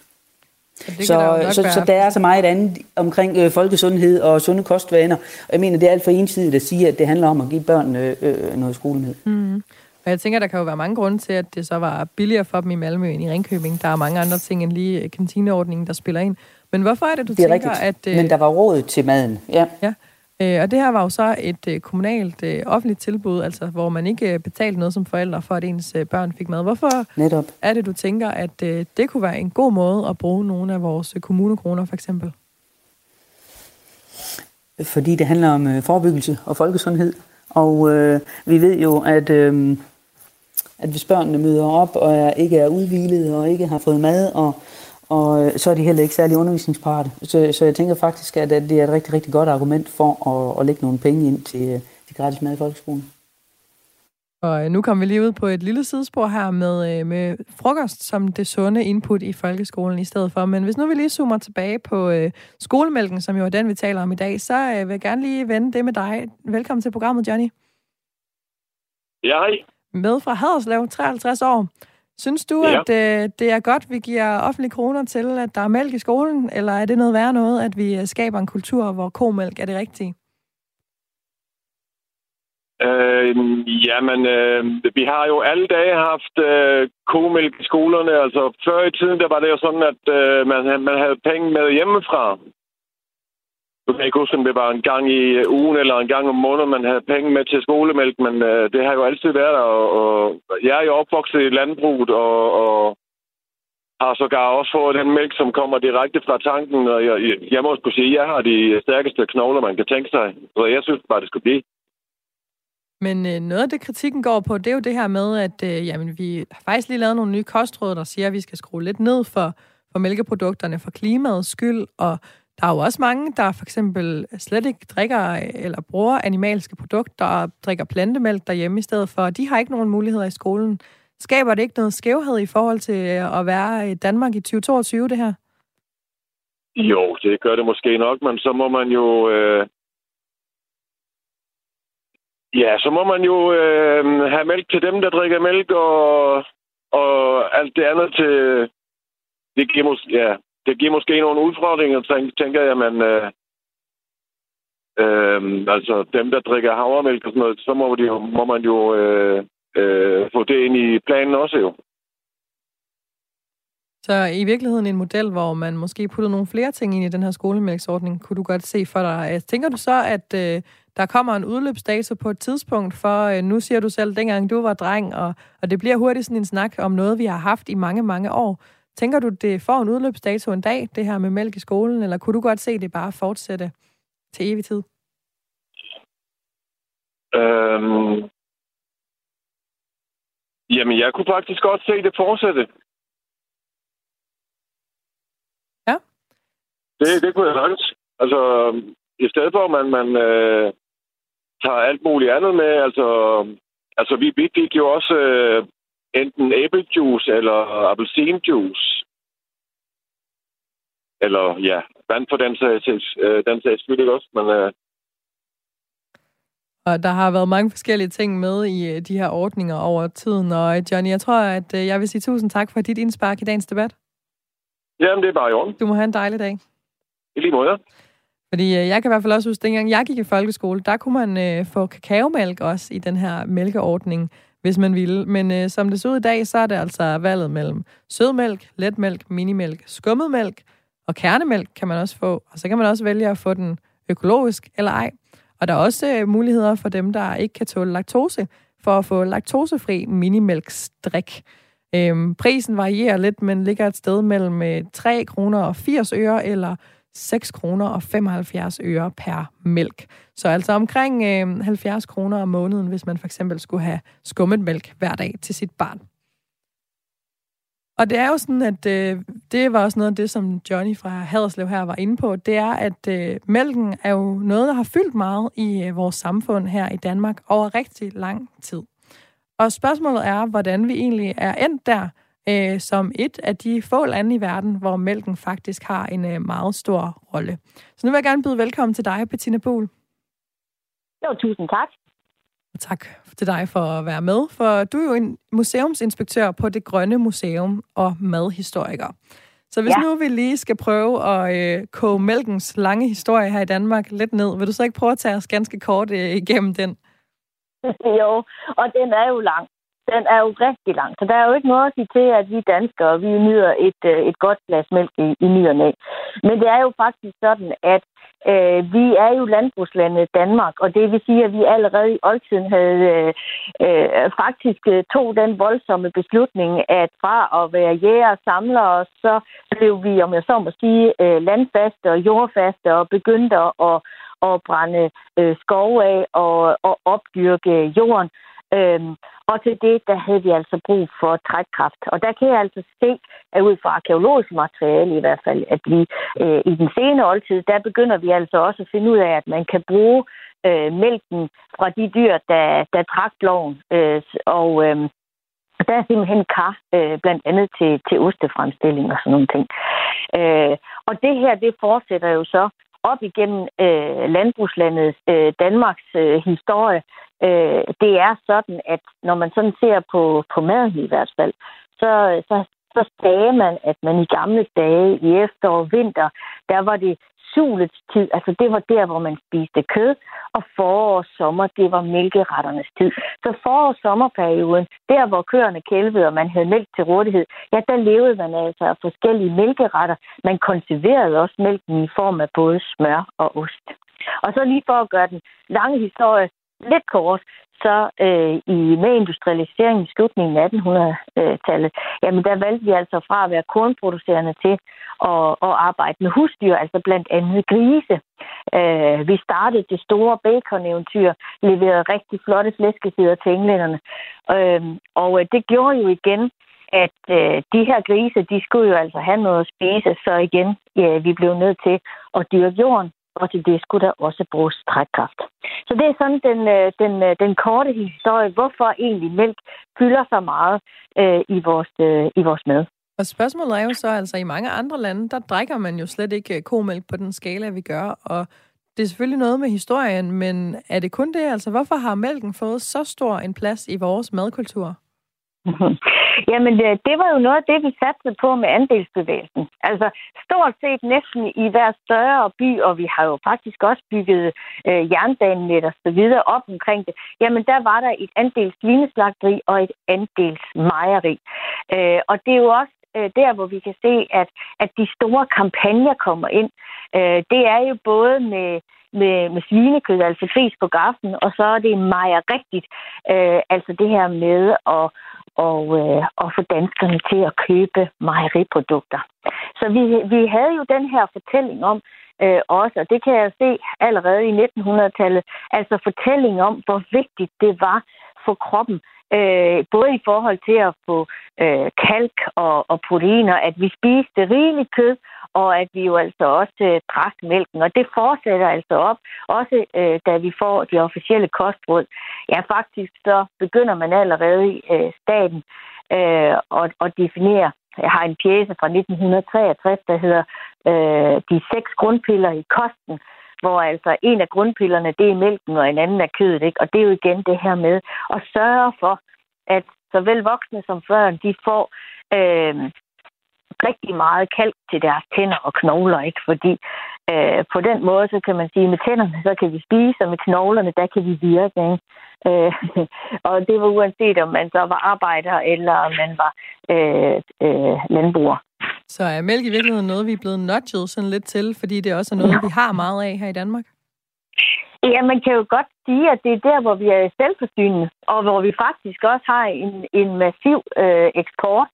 Så, så, så, så der er så meget andet omkring øh, folkesundhed og sunde kostvaner. Og jeg mener, det er alt for ensidigt at sige, at det handler om at give børnene øh, noget skolemad. Mm. Og jeg tænker, der kan jo være mange grunde til, at det så var billigere for dem i Malmø end i Ringkøbing. Der er mange andre ting end lige kantineordningen, der spiller ind. Men hvorfor er det, du det er tænker, rigtigt. at... Øh, Men der var råd til maden, ja. Ja, Øh, og det her var jo så et øh, kommunalt øh, offentligt tilbud, altså hvor man ikke betalte noget som forældre for, at ens børn fik mad. Hvorfor Netop. er det, du tænker, at det kunne være en god måde at bruge nogle af vores kommunekroner, for eksempel? Fordi det handler om forebyggelse og folkesundhed. Og øh, vi ved jo, at, øh, at hvis børnene møder op og er, ikke er udvilet og ikke har fået mad og og øh, så er de heller ikke særlig undervisningsparate. Så, så jeg tænker faktisk, at det er et rigtig, rigtig godt argument for at, at lægge nogle penge ind til, øh, til gratis mad i folkeskolen. Og øh, nu kommer vi lige ud på et lille sidespor her med, med frokost som det sunde input i folkeskolen i stedet for. Men hvis nu vi lige zoomer tilbage på øh, skolemælken, som jo er den, vi taler om i dag, så øh, vil jeg gerne lige vende det med dig. Velkommen til programmet, Johnny. Ja, hej. Med fra Haderslev, 53 år. Synes du, ja. at øh, det er godt, vi giver offentlige kroner til, at der er mælk i skolen, eller er det noget værre noget, at vi øh, skaber en kultur, hvor komælk er det rigtige? Øh, jamen, øh, vi har jo alle dage haft øh, komælk i skolerne. Altså, før i tiden, der var det jo sådan, at øh, man, man havde penge med hjemmefra. Du kan ikke huske, om det var en gang i øh, ugen eller en gang om måneden, man havde penge med til skolemælk, men øh, det har jo altid været der. Og, og jeg er jo opvokset i landbruget, og, og har sågar også fået den mælk, som kommer direkte fra tanken. Og jeg, jeg må skulle sige, at jeg har de stærkeste knogler, man kan tænke sig. Så jeg synes bare, det skulle blive. Men øh, noget af det, kritikken går på, det er jo det her med, at øh, jamen, vi har faktisk lige lavet nogle nye kostråd, der siger, at vi skal skrue lidt ned for, for mælkeprodukterne for klimaets skyld, og der er jo også mange, der for eksempel slet ikke drikker eller bruger animalske produkter og drikker plantemælk derhjemme i stedet for. De har ikke nogen muligheder i skolen. Skaber det ikke noget skævhed i forhold til øh, at være i Danmark i 2022, det her? Jo, det gør det måske nok, men så må man jo... Øh Ja, så må man jo øh, have mælk til dem, der drikker mælk, og, og alt det andet til... Det giver, måske... ja, det giver måske nogle udfordringer, tænker jeg, men... Øh, øh, altså, dem, der drikker havremælk og sådan noget, så må, de, må man jo øh, øh, få det ind i planen også jo. Så i virkeligheden en model, hvor man måske putter nogle flere ting ind i den her skolemælksordning, kunne du godt se for dig. Altså, tænker du så, at øh, der kommer en udløbsdato på et tidspunkt, for øh, nu siger du selv, dengang du var dreng, og, og det bliver hurtigt sådan en snak om noget, vi har haft i mange, mange år. Tænker du, det får en udløbsdato en dag, det her med mælk i skolen, eller kunne du godt se det bare fortsætte til evig tid? Øhm, jamen, jeg kunne faktisk godt se det fortsætte. Ja. Det, det kunne jeg sagtens. Altså, i stedet for, at man, man øh, tager alt muligt andet med. Altså, altså vi, vi fik jo også øh, enten æblejuice eller appelsinjuice. Eller ja, vand for den sags, øh, den sags skyld også, men... Øh, og der har været mange forskellige ting med i øh, de her ordninger over tiden. Og øh, Johnny, jeg tror, at øh, jeg vil sige tusind tak for dit indspark i dagens debat. Jamen, det er bare i orden. Du må have en dejlig dag. I lige måde. Fordi øh, jeg kan i hvert fald også huske, dengang jeg gik i folkeskole, der kunne man øh, få kakaomælk også i den her mælkeordning, hvis man ville. Men øh, som det så ud i dag, så er det altså valget mellem sødmælk, letmælk, minimælk, skummet mælk og kernemælk kan man også få. Og så kan man også vælge at få den økologisk eller ej. Og der er også øh, muligheder for dem, der ikke kan tåle laktose, for at få laktosefri minimælksdrik. Øhm, prisen varierer lidt, men ligger et sted mellem øh, 3 kroner og 80 øre, eller 6 kroner og 75 øre per mælk. Så altså omkring øh, 70 kroner om måneden, hvis man for eksempel skulle have skummet mælk hver dag til sit barn. Og det er jo sådan, at øh, det var også noget af det, som Johnny fra Haderslev her var inde på, det er, at øh, mælken er jo noget, der har fyldt meget i øh, vores samfund her i Danmark over rigtig lang tid. Og spørgsmålet er, hvordan vi egentlig er endt der, øh, som et af de få lande i verden, hvor mælken faktisk har en øh, meget stor rolle. Så nu vil jeg gerne byde velkommen til dig, Bettina Pohl. Jo, tusind tak. Og tak til dig for at være med, for du er jo en museumsinspektør på det Grønne Museum og madhistoriker. Så hvis ja. nu vi lige skal prøve at øh, koge mælkens lange historie her i Danmark lidt ned, vil du så ikke prøve at tage os ganske kort øh, igennem den? jo, og den er jo lang den er jo rigtig lang. Så der er jo ikke noget at sige til, at vi danskere, vi nyder et, øh, et godt glas mælk i, i ny og næ. Men det er jo faktisk sådan, at øh, vi er jo landbrugslandet Danmark, og det vil sige, at vi allerede i oldtiden havde øh, øh faktisk øh, tog den voldsomme beslutning, at fra at være jæger og samlere, så blev vi, om jeg så må sige, øh, landfaste og jordfaste og begyndte at, at brænde øh, skove af og, og opdyrke jorden. Øhm, og til det, der havde vi altså brug for trækkraft. Og der kan jeg altså se, at ud fra arkeologisk materiale i hvert fald, at vi øh, i den senere oldtid, der begynder vi altså også at finde ud af, at man kan bruge øh, mælken fra de dyr, der, der trak loven. Øh, og øh, der er simpelthen kar, øh, blandt andet til, til ostefremstilling og sådan nogle ting. Øh, og det her, det fortsætter jo så op igennem øh, landbrugslandet øh, Danmarks øh, historie. Øh, det er sådan, at når man sådan ser på, på maden i hvert fald, så, så, så sagde man, at man i gamle dage, i efterår og vinter, der var det sulets tid. Altså det var der, hvor man spiste kød, og forår og sommer, det var mælkeretternes tid. Så forår- og sommerperioden, der hvor køerne kælvede, og man havde mælk til rådighed, ja, der levede man altså af forskellige mælkeretter. Man konserverede også mælken i form af både smør og ost. Og så lige for at gøre den lange historie lidt kort, så øh, i med industrialiseringen i slutningen af 1800-tallet, jamen der valgte vi altså fra at være kornproducerende til at, at arbejde med husdyr, altså blandt andet grise. Øh, vi startede det store bacon-eventyr, leverede rigtig flotte flæskesider til englænderne. Øh, og øh, det gjorde jo igen, at øh, de her grise, de skulle jo altså have noget at spise, så igen, ja, vi blev nødt til at dyrke jorden, og til det skulle der også bruges trækkraft. Så det er sådan den, øh, den, øh, den korte historie, hvorfor egentlig mælk fylder så meget øh, i, vores, øh, i vores mad. Og spørgsmålet er jo så, altså i mange andre lande, der drikker man jo slet ikke øh, komælk på den skala, vi gør, og det er selvfølgelig noget med historien, men er det kun det? Altså, hvorfor har mælken fået så stor en plads i vores madkultur? Jamen, øh, det var jo noget af det, vi satte på med andelsbevægelsen. Altså, stort set næsten i hver større by, og vi har jo faktisk også bygget øh, jernbanenet og så videre op omkring det. Jamen, der var der et andels lineslagteri og et andels mejeri. Øh, og det er jo også øh, der, hvor vi kan se, at, at de store kampagner kommer ind. Øh, det er jo både med med, med svinekød, altså fris på gaffen, og så er det meget rigtigt, øh, altså det her med at, og, øh, og få danskerne til at købe mejeriprodukter. Så vi, vi havde jo den her fortælling om, øh, også, og det kan jeg se allerede i 1900-tallet, altså fortælling om, hvor vigtigt det var for kroppen, øh, både i forhold til at få øh, kalk og, og proteiner, at vi spiste rigeligt kød, og at vi jo altså også øh, drak mælken. Og det fortsætter altså op, også øh, da vi får de officielle kostråd. Ja, faktisk så begynder man allerede i øh, staten øh, at, at definere jeg har en pjæse fra 1963, der hedder øh, De seks grundpiller i kosten, hvor altså en af grundpillerne, det er mælken, og en anden er kødet. Ikke? Og det er jo igen det her med at sørge for, at såvel voksne som børn, de får øh, rigtig meget kalk til deres tænder og knogler, ikke? Fordi øh, på den måde, så kan man sige, med tænderne, så kan vi spise, og med knoglerne, der kan vi virke, ikke? Øh, og det var uanset, om man så var arbejder, eller om man var øh, øh, landbruger. Så er mælk i virkeligheden noget, vi er blevet nudget sådan lidt til, fordi det også er noget, vi har meget af her i Danmark? Ja, man kan jo godt sige, at det er der, hvor vi er selvforsynende, og hvor vi faktisk også har en, en massiv øh, eksport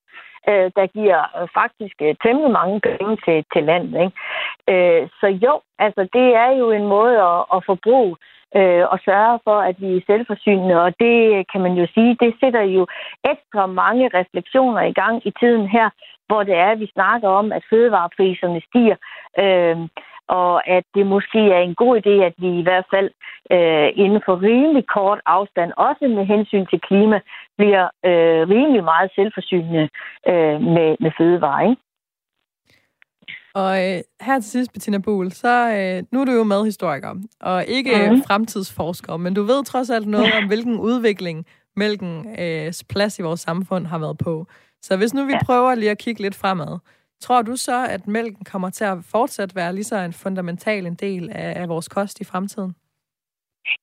øh, der giver øh, faktisk øh, temmelig mange penge til, til landet. Ikke? Øh, så jo, altså det er jo en måde at, at forbruge øh, øh, og sørge for, at vi er selvforsynende. Og det kan man jo sige, det sætter jo ekstra mange refleksioner i gang i tiden her, hvor det er, at vi snakker om, at fødevarepriserne stiger. Øh, og at det måske er en god idé, at vi i hvert fald øh, inden for rimelig kort afstand, også med hensyn til klima, bliver øh, rimelig meget selvforsynende øh, med, med fødevarer. Ikke? Og øh, her til sidst, Bettina Buhl, så øh, nu er du jo madhistoriker, og ikke mm. fremtidsforsker, men du ved trods alt noget om, hvilken udvikling mælkens øh, plads i vores samfund har været på. Så hvis nu vi ja. prøver lige at kigge lidt fremad, Tror du så, at mælken kommer til at fortsat være lige så en fundamental en del af, af vores kost i fremtiden?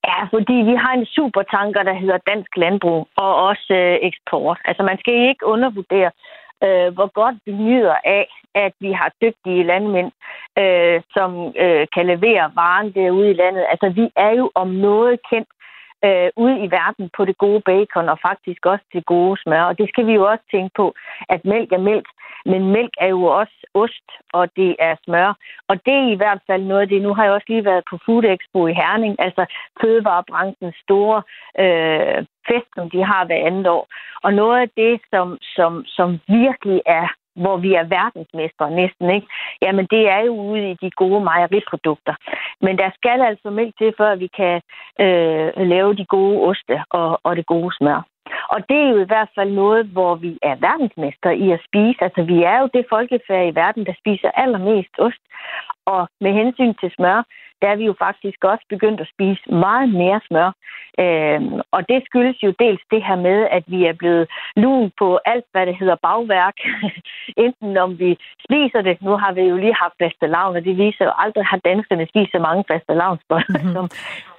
Ja, fordi vi har en supertanker, der hedder dansk landbrug, og også øh, eksport. Altså man skal ikke undervurdere, øh, hvor godt vi nyder af, at vi har dygtige landmænd, øh, som øh, kan levere varen derude i landet. Altså vi er jo om noget kendt øh, ude i verden på det gode bacon og faktisk også det gode smør. Og det skal vi jo også tænke på, at mælk er mælk, men mælk er jo også ost, og det er smør. Og det er i hvert fald noget af det. Nu har jeg også lige været på Food Expo i Herning, altså fødevarebranchens store øh, fest, som de har hver andet år. Og noget af det, som, som, som virkelig er hvor vi er verdensmestre næsten, ikke? Jamen, det er jo ude i de gode mejeriprodukter. Men der skal altså mælk til, før vi kan øh, lave de gode oste og, og det gode smør. Og det er jo i hvert fald noget, hvor vi er verdensmester i at spise. Altså, vi er jo det folkefærd i verden, der spiser allermest ost. Og med hensyn til smør, der er vi jo faktisk også begyndt at spise meget mere smør. Øhm, og det skyldes jo dels det her med, at vi er blevet lun på alt, hvad det hedder bagværk. Enten om vi spiser det. Nu har vi jo lige haft fastelavn, og det viser jo aldrig, at danskerne spiser så mange fastelavnsboller mm-hmm. som,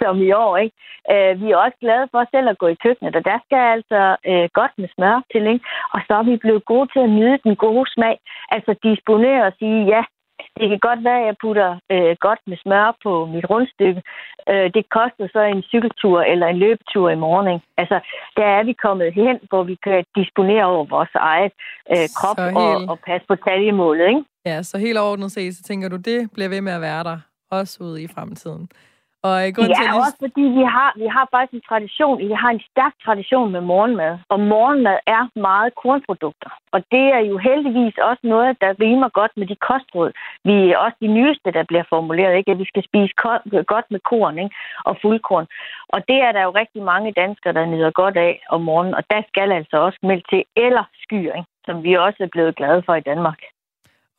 som i år. Ikke? Øh, vi er også glade for selv at gå i køkkenet, og der skal altså øh, godt med smør til. Ikke? Og så er vi blevet gode til at nyde den gode smag. Altså disponere og sige, ja, det kan godt være, at jeg putter øh, godt med smør på mit rundstykke. Øh, det koster så en cykeltur eller en løbetur i morgen. Ikke? Altså, der er vi kommet hen, hvor vi kan disponere over vores eget øh, krop helt... og, og passe på taljemålet. Ikke? Ja, så helt overordnet set, så tænker du, det bliver ved med at være der, også ude i fremtiden. Og ja, til, også fordi vi har, vi har faktisk en tradition, vi har en stærk tradition med morgenmad. Og morgenmad er meget kornprodukter. Og det er jo heldigvis også noget, der rimer godt med de kostråd. Vi er også de nyeste, der bliver formuleret, ikke? at vi skal spise godt med korn ikke? og fuldkorn. Og det er der jo rigtig mange danskere, der nyder godt af om morgenen. Og der skal altså også mælk til, eller skyr, ikke? som vi også er blevet glade for i Danmark.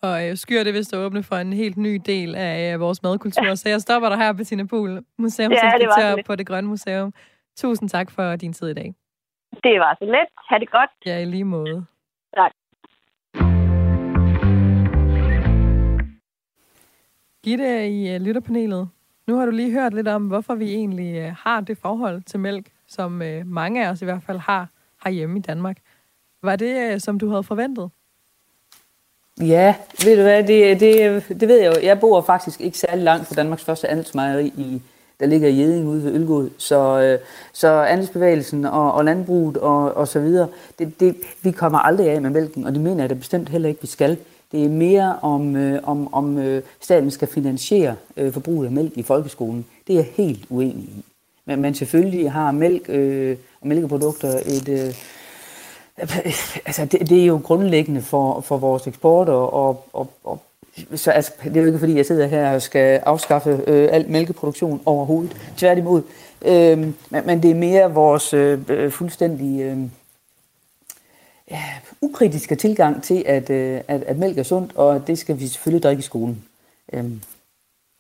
Og øh, Skyr det vist at åbne for en helt ny del af øh, vores madkultur. Så jeg stopper dig her, Bettina Poul, museumsinspektør ja, på Det Grønne Museum. Tusind tak for din tid i dag. Det var så let. Ha' det godt. Ja, i lige måde. Tak. Gitte i uh, lytterpanelet. Nu har du lige hørt lidt om, hvorfor vi egentlig uh, har det forhold til mælk, som uh, mange af os i hvert fald har herhjemme i Danmark. Var det, som du havde forventet? Ja, ved du hvad, det, det, det ved jeg jo. Jeg bor faktisk ikke særlig langt fra Danmarks første andelsmejeri, i, der ligger i Jeding ude ved Ølgod. Så, øh, så andelsbevægelsen og, og landbruget og, og så videre, det, det, vi kommer aldrig af med mælken, og det mener jeg da bestemt heller ikke, vi skal. Det er mere om, øh, om, om øh, staten skal finansiere øh, forbruget af mælk i folkeskolen. Det er jeg helt uenig i. Men, men selvfølgelig har mælk øh, og mælkeprodukter et... Øh, altså, det, det er jo grundlæggende for, for vores eksport, og, og, og, og så altså, det er jo ikke fordi, jeg sidder her og skal afskaffe øh, al mælkeproduktion overhovedet. Tværtimod. Øh, men, men det er mere vores øh, øh, fuldstændig øh, ja, ukritiske tilgang til, at, øh, at, at mælk er sundt, og det skal vi selvfølgelig drikke i skolen. Øh,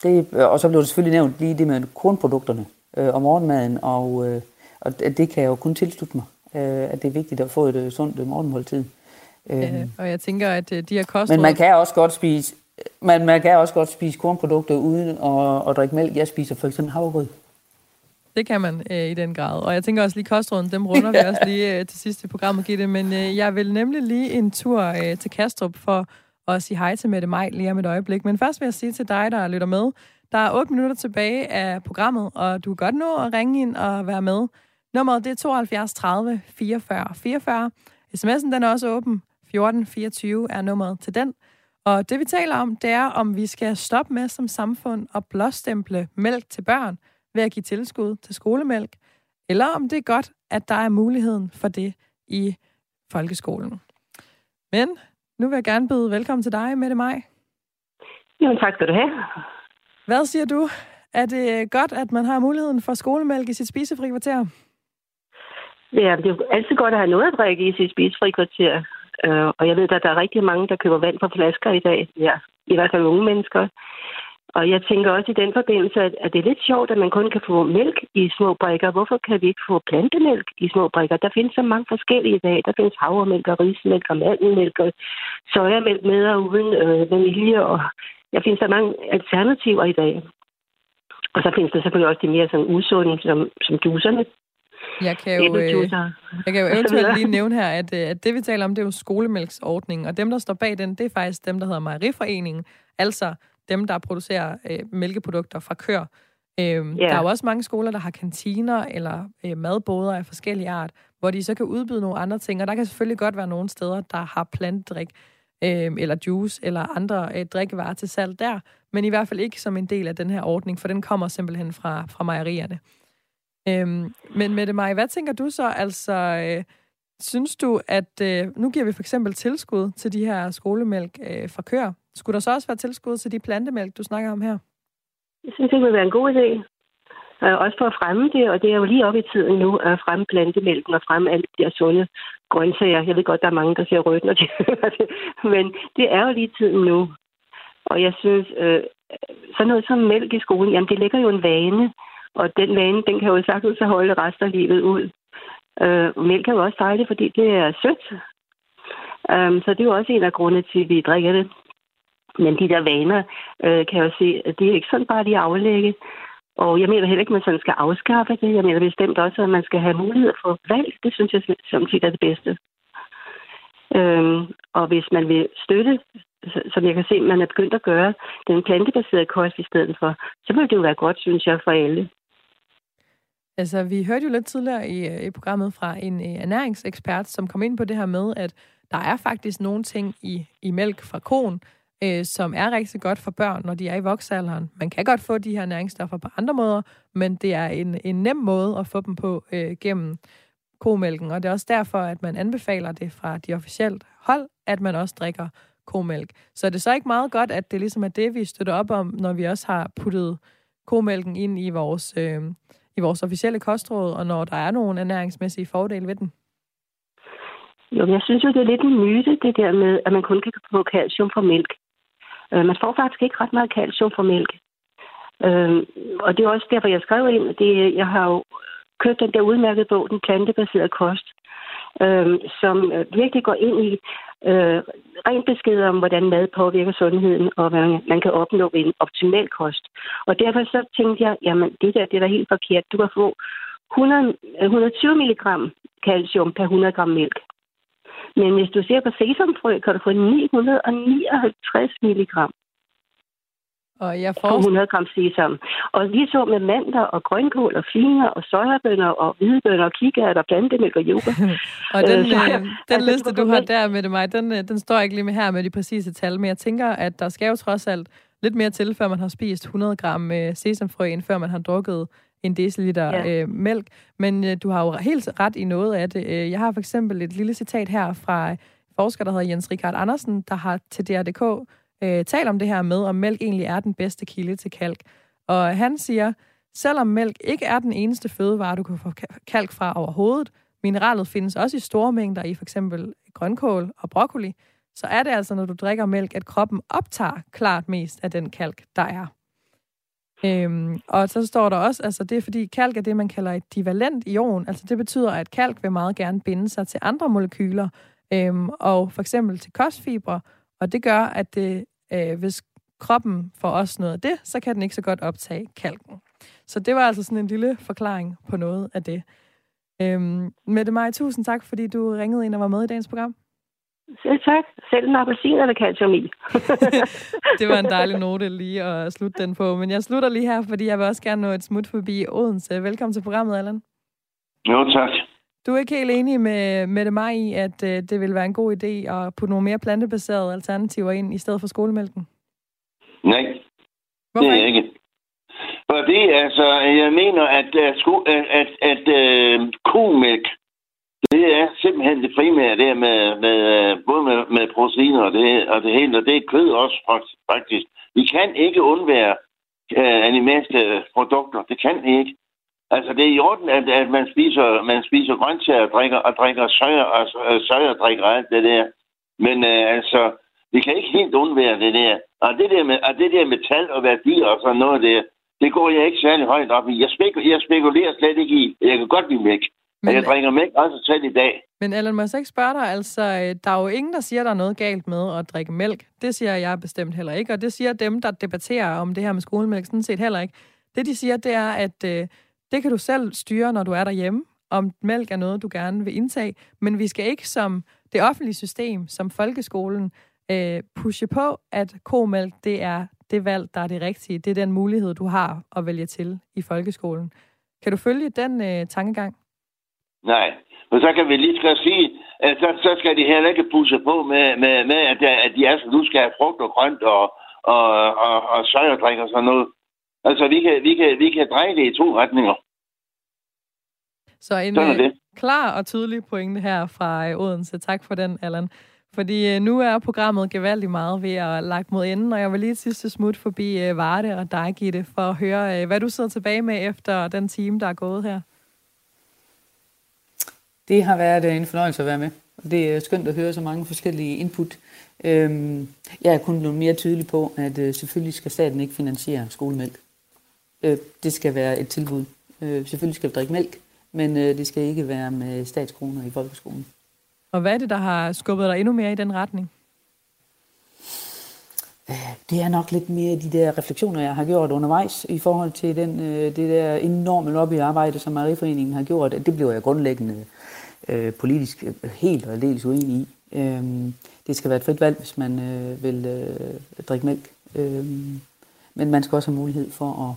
det, og så blev det selvfølgelig nævnt lige det med kornprodukterne øh, og morgenmaden, og, øh, og det kan jeg jo kun tilslutte mig at det er vigtigt at få et øh, sundt øh, morgenmåltid. Øh, og jeg tænker, at øh, de her kostråd... Men man kan også godt spise, man, man kan også godt spise kornprodukter uden at, at drikke mælk. Jeg spiser for eksempel havregrød. Det kan man øh, i den grad. Og jeg tænker også lige kostråden, dem runder vi også lige øh, til sidst i programmet, Gitte. Men øh, jeg vil nemlig lige en tur øh, til Kastrup for at sige hej til Mette Maj lige om et øjeblik. Men først vil jeg sige til dig, der lytter med, der er 8 minutter tilbage af programmet, og du kan godt nå at ringe ind og være med. Nummeret det er 72 30 44 44. SMS'en den er også åben. 1424 er nummeret til den. Og det vi taler om, det er, om vi skal stoppe med som samfund at blåstemple mælk til børn ved at give tilskud til skolemælk, eller om det er godt, at der er muligheden for det i folkeskolen. Men nu vil jeg gerne byde velkommen til dig, Mette Maj. Jamen, tak skal du have. Hvad siger du? Er det godt, at man har muligheden for skolemælk i sit spisefri kvarter? Ja, det er jo altid godt at have noget at drikke i sit spisefri kvarter. Uh, øh, og jeg ved, at der er rigtig mange, der køber vand fra flasker i dag. Ja, i hvert fald unge mennesker. Og jeg tænker også i den forbindelse, at, at det er lidt sjovt, at man kun kan få mælk i små brikker. Hvorfor kan vi ikke få plantemælk i små brikker? Der findes så mange forskellige i dag. Der findes havremælk og rismælk og mandelmælk og sojamælk med og uden øh, vanilje. Og der findes så mange alternativer i dag. Og så findes der selvfølgelig også de mere sådan usunde, som, som duserne. Jeg kan jo, øh, jeg kan jo eventuelt lige nævne her, at, øh, at det vi taler om, det er jo skolemælksordningen, og dem, der står bag den, det er faktisk dem, der hedder Mejeriforeningen, altså dem, der producerer øh, mælkeprodukter fra kør. Øhm, yeah. Der er jo også mange skoler, der har kantiner eller øh, madboder af forskellige art, hvor de så kan udbyde nogle andre ting, og der kan selvfølgelig godt være nogle steder, der har plantedrik, øh, eller juice, eller andre øh, drikkevarer til salg der, men i hvert fald ikke som en del af den her ordning, for den kommer simpelthen fra, fra mejerierne. Øhm, men Mette Maj, hvad tænker du så? Altså, øh, Synes du, at øh, nu giver vi for eksempel tilskud til de her skolemælk øh, fra køer. Skulle der så også være tilskud til de plantemælk, du snakker om her? Jeg synes, det ville være en god idé. Øh, også for at fremme det, og det er jo lige op i tiden nu at fremme plantemælken og fremme alle de her sunde grøntsager. Jeg ved godt, der er mange, der ser rødt, når de hører det, men det er jo lige tiden nu. Og jeg synes, øh, sådan noget som mælk i skolen, jamen det ligger jo en vane, og den vane, den kan jo sagtens holde resten af livet ud. Øh, mælk er jo også dejligt, fordi det er sødt. Um, så det er jo også en af grundene til, at vi drikker det. Men de der vaner, øh, kan jeg jo se, at det er ikke sådan bare lige aflægge. Og jeg mener heller ikke, at man sådan skal afskaffe det. Jeg mener bestemt også, at man skal have mulighed for valg. Det synes jeg samtidig er det bedste. Øhm, og hvis man vil støtte, som jeg kan se, man er begyndt at gøre, den plantebaserede kost i stedet for, så vil det jo være godt, synes jeg, for alle. Altså, vi hørte jo lidt tidligere i, øh, i programmet fra en øh, ernæringsekspert, som kom ind på det her med, at der er faktisk nogle ting i, i mælk fra koen, øh, som er rigtig godt for børn, når de er i voksalderen. Man kan godt få de her næringsstoffer på andre måder, men det er en, en nem måde at få dem på øh, gennem komælken, og det er også derfor, at man anbefaler det fra de officielle hold, at man også drikker komælk. Så er det så ikke meget godt, at det ligesom er det, vi støtter op om, når vi også har puttet komælken ind i vores, øh, i vores officielle kostråd, og når der er nogle ernæringsmæssige fordele ved den? Jo, jeg synes jo, det er lidt en myte, det der med, at man kun kan få calcium fra mælk. Øh, man får faktisk ikke ret meget calcium fra mælk. Øh, og det er også derfor, jeg skrev ind, det, jeg har jo købt den der udmærkede bog, Den plantebaserede kost, øh, som virkelig går ind i øh, rent besked om, hvordan mad påvirker sundheden, og hvad man kan opnå ved en optimal kost. Og derfor så tænkte jeg, jamen det der, det er da helt forkert. Du kan få 100, 120 mg calcium per 100 gram mælk. Men hvis du ser på sesamfrø, kan du få 959 mg. Og jeg får... 100 gram sesam. Og lige så med mandler og grønkål og flinger og sojabønner og hvidebønner og kikærter og plantemælk og yoga. og den, øh, øh, den altså, liste, du har der med det mig, den, øh, den står ikke lige med her med de præcise tal, men jeg tænker, at der skal jo trods alt lidt mere til, før man har spist 100 gram øh, sesamfrø, end før man har drukket en deciliter ja. øh, mælk. Men øh, du har jo helt ret i noget af det. Øh, jeg har for eksempel et lille citat her fra forsker, der hedder Jens Richard Andersen, der har til DRDK øh, talt om det her med, om mælk egentlig er den bedste kilde til kalk. Og han siger, selvom mælk ikke er den eneste fødevare, du kan få kalk fra overhovedet, mineralet findes også i store mængder i f.eks. grønkål og broccoli, så er det altså, når du drikker mælk, at kroppen optager klart mest af den kalk, der er. Øhm, og så står der også, altså det er fordi kalk er det, man kalder et divalent ion. Altså det betyder, at kalk vil meget gerne binde sig til andre molekyler, øhm, og for eksempel til kostfibre, og det gør, at det, øh, hvis kroppen får også noget af det, så kan den ikke så godt optage kalken. Så det var altså sådan en lille forklaring på noget af det. Øhm, Mette Maj, tusind tak, fordi du ringede ind og var med i dagens program. Selv tak. Selv en appelsin er der calcium i. det var en dejlig note lige at slutte den på. Men jeg slutter lige her, fordi jeg vil også gerne nå et smut forbi Odense. Velkommen til programmet, Allan. Jo, tak. Du er ikke helt enig med Mette Maj i, at øh, det vil være en god idé at putte nogle mere plantebaserede alternativer ind i stedet for skolemælken? Nej, Hvorfor det er ikke. Fordi altså, jeg mener, at, at, at, at, at uh, komælk, det er simpelthen det primære der med, med både med, med proteiner og det, og det hele, og det er kød også faktisk. Vi kan ikke undvære uh, animalske produkter. Det kan vi ikke. Altså, det er i orden, at, at man spiser, man spiser grøntsager og drikker, og drikker søjer, og søjer og drikker alt det der. Men uh, altså, vi kan ikke helt undvære det der. Og det der med, og det der med tal og værdi og sådan noget der, det går jeg ikke særlig højt op i. Jeg, spekul- jeg spekulerer slet ikke i. Jeg kan godt lide mælk. Men, jeg drikker mælk også selv i dag. Men Allan, må jeg så ikke spørge dig? Altså, øh, der er jo ingen, der siger, der er noget galt med at drikke mælk. Det siger jeg bestemt heller ikke. Og det siger dem, der debatterer om det her med skolemælk, sådan set heller ikke. Det, de siger, det er, at øh, det kan du selv styre, når du er derhjemme, om mælk er noget, du gerne vil indtage. Men vi skal ikke som det offentlige system, som folkeskolen, øh, pushe på, at komælk, det er det valg, der er det rigtige. Det er den mulighed, du har at vælge til i folkeskolen. Kan du følge den øh, tankegang? Nej, men så kan vi lige skal sige, at så, så skal de heller ikke pushe på med, med, med at, at de er, du skal have frugt og grønt og, og, og, og søjerdrik og sådan noget. Altså, vi kan, vi, kan, vi kan dreje det i to retninger. Så en øh, klar og tydelig pointe her fra øh, Odense. Tak for den, Allan. Fordi øh, nu er programmet gevaldigt meget ved at lagt mod enden, og jeg vil lige sidste smut forbi Varde og dig, Gitte, for at høre, hvad du sidder tilbage med efter den time, der er gået her. Det har været en fornøjelse at være med. Det er skønt at høre så mange forskellige input. Øhm, jeg er kun blevet mere tydelig på, at selvfølgelig skal staten ikke finansiere skolemælk. Øh, det skal være et tilbud. Selvfølgelig skal vi drikke mælk, men det skal ikke være med statskroner i folkeskolen. Og hvad er det, der har skubbet dig endnu mere i den retning? Det er nok lidt mere de der refleksioner, jeg har gjort undervejs i forhold til den, det der enorme lobbyarbejde, som Mariforeningen har gjort. Det bliver jeg grundlæggende øh, politisk helt og aldeles uenig i. Øh, det skal være et frit valg, hvis man øh, vil øh, drikke mælk. Øh, men man skal også have mulighed for at,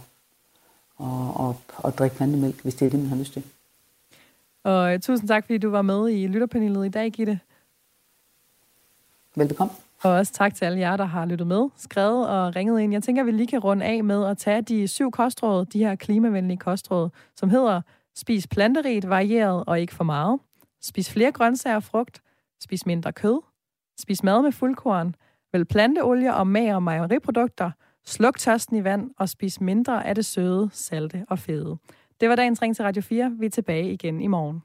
at, at, at drikke plantemælk, hvis det er det, man har lyst til. Og uh, tusind tak, fordi du var med i lytterpanelet i dag, Gitte. Velbekomme. Og også tak til alle jer, der har lyttet med, skrevet og ringet ind. Jeg tænker, vi lige kan runde af med at tage de syv kostråd, de her klimavenlige kostråd, som hedder spis planterigt, varieret og ikke for meget. Spis flere grøntsager og frugt. Spis mindre kød. Spis mad med fuldkorn. Vælg planteolie og mager mejeriprodukter. Sluk tørsten i vand og spis mindre af det søde, salte og fede. Det var dagens ring til Radio 4. Vi er tilbage igen i morgen.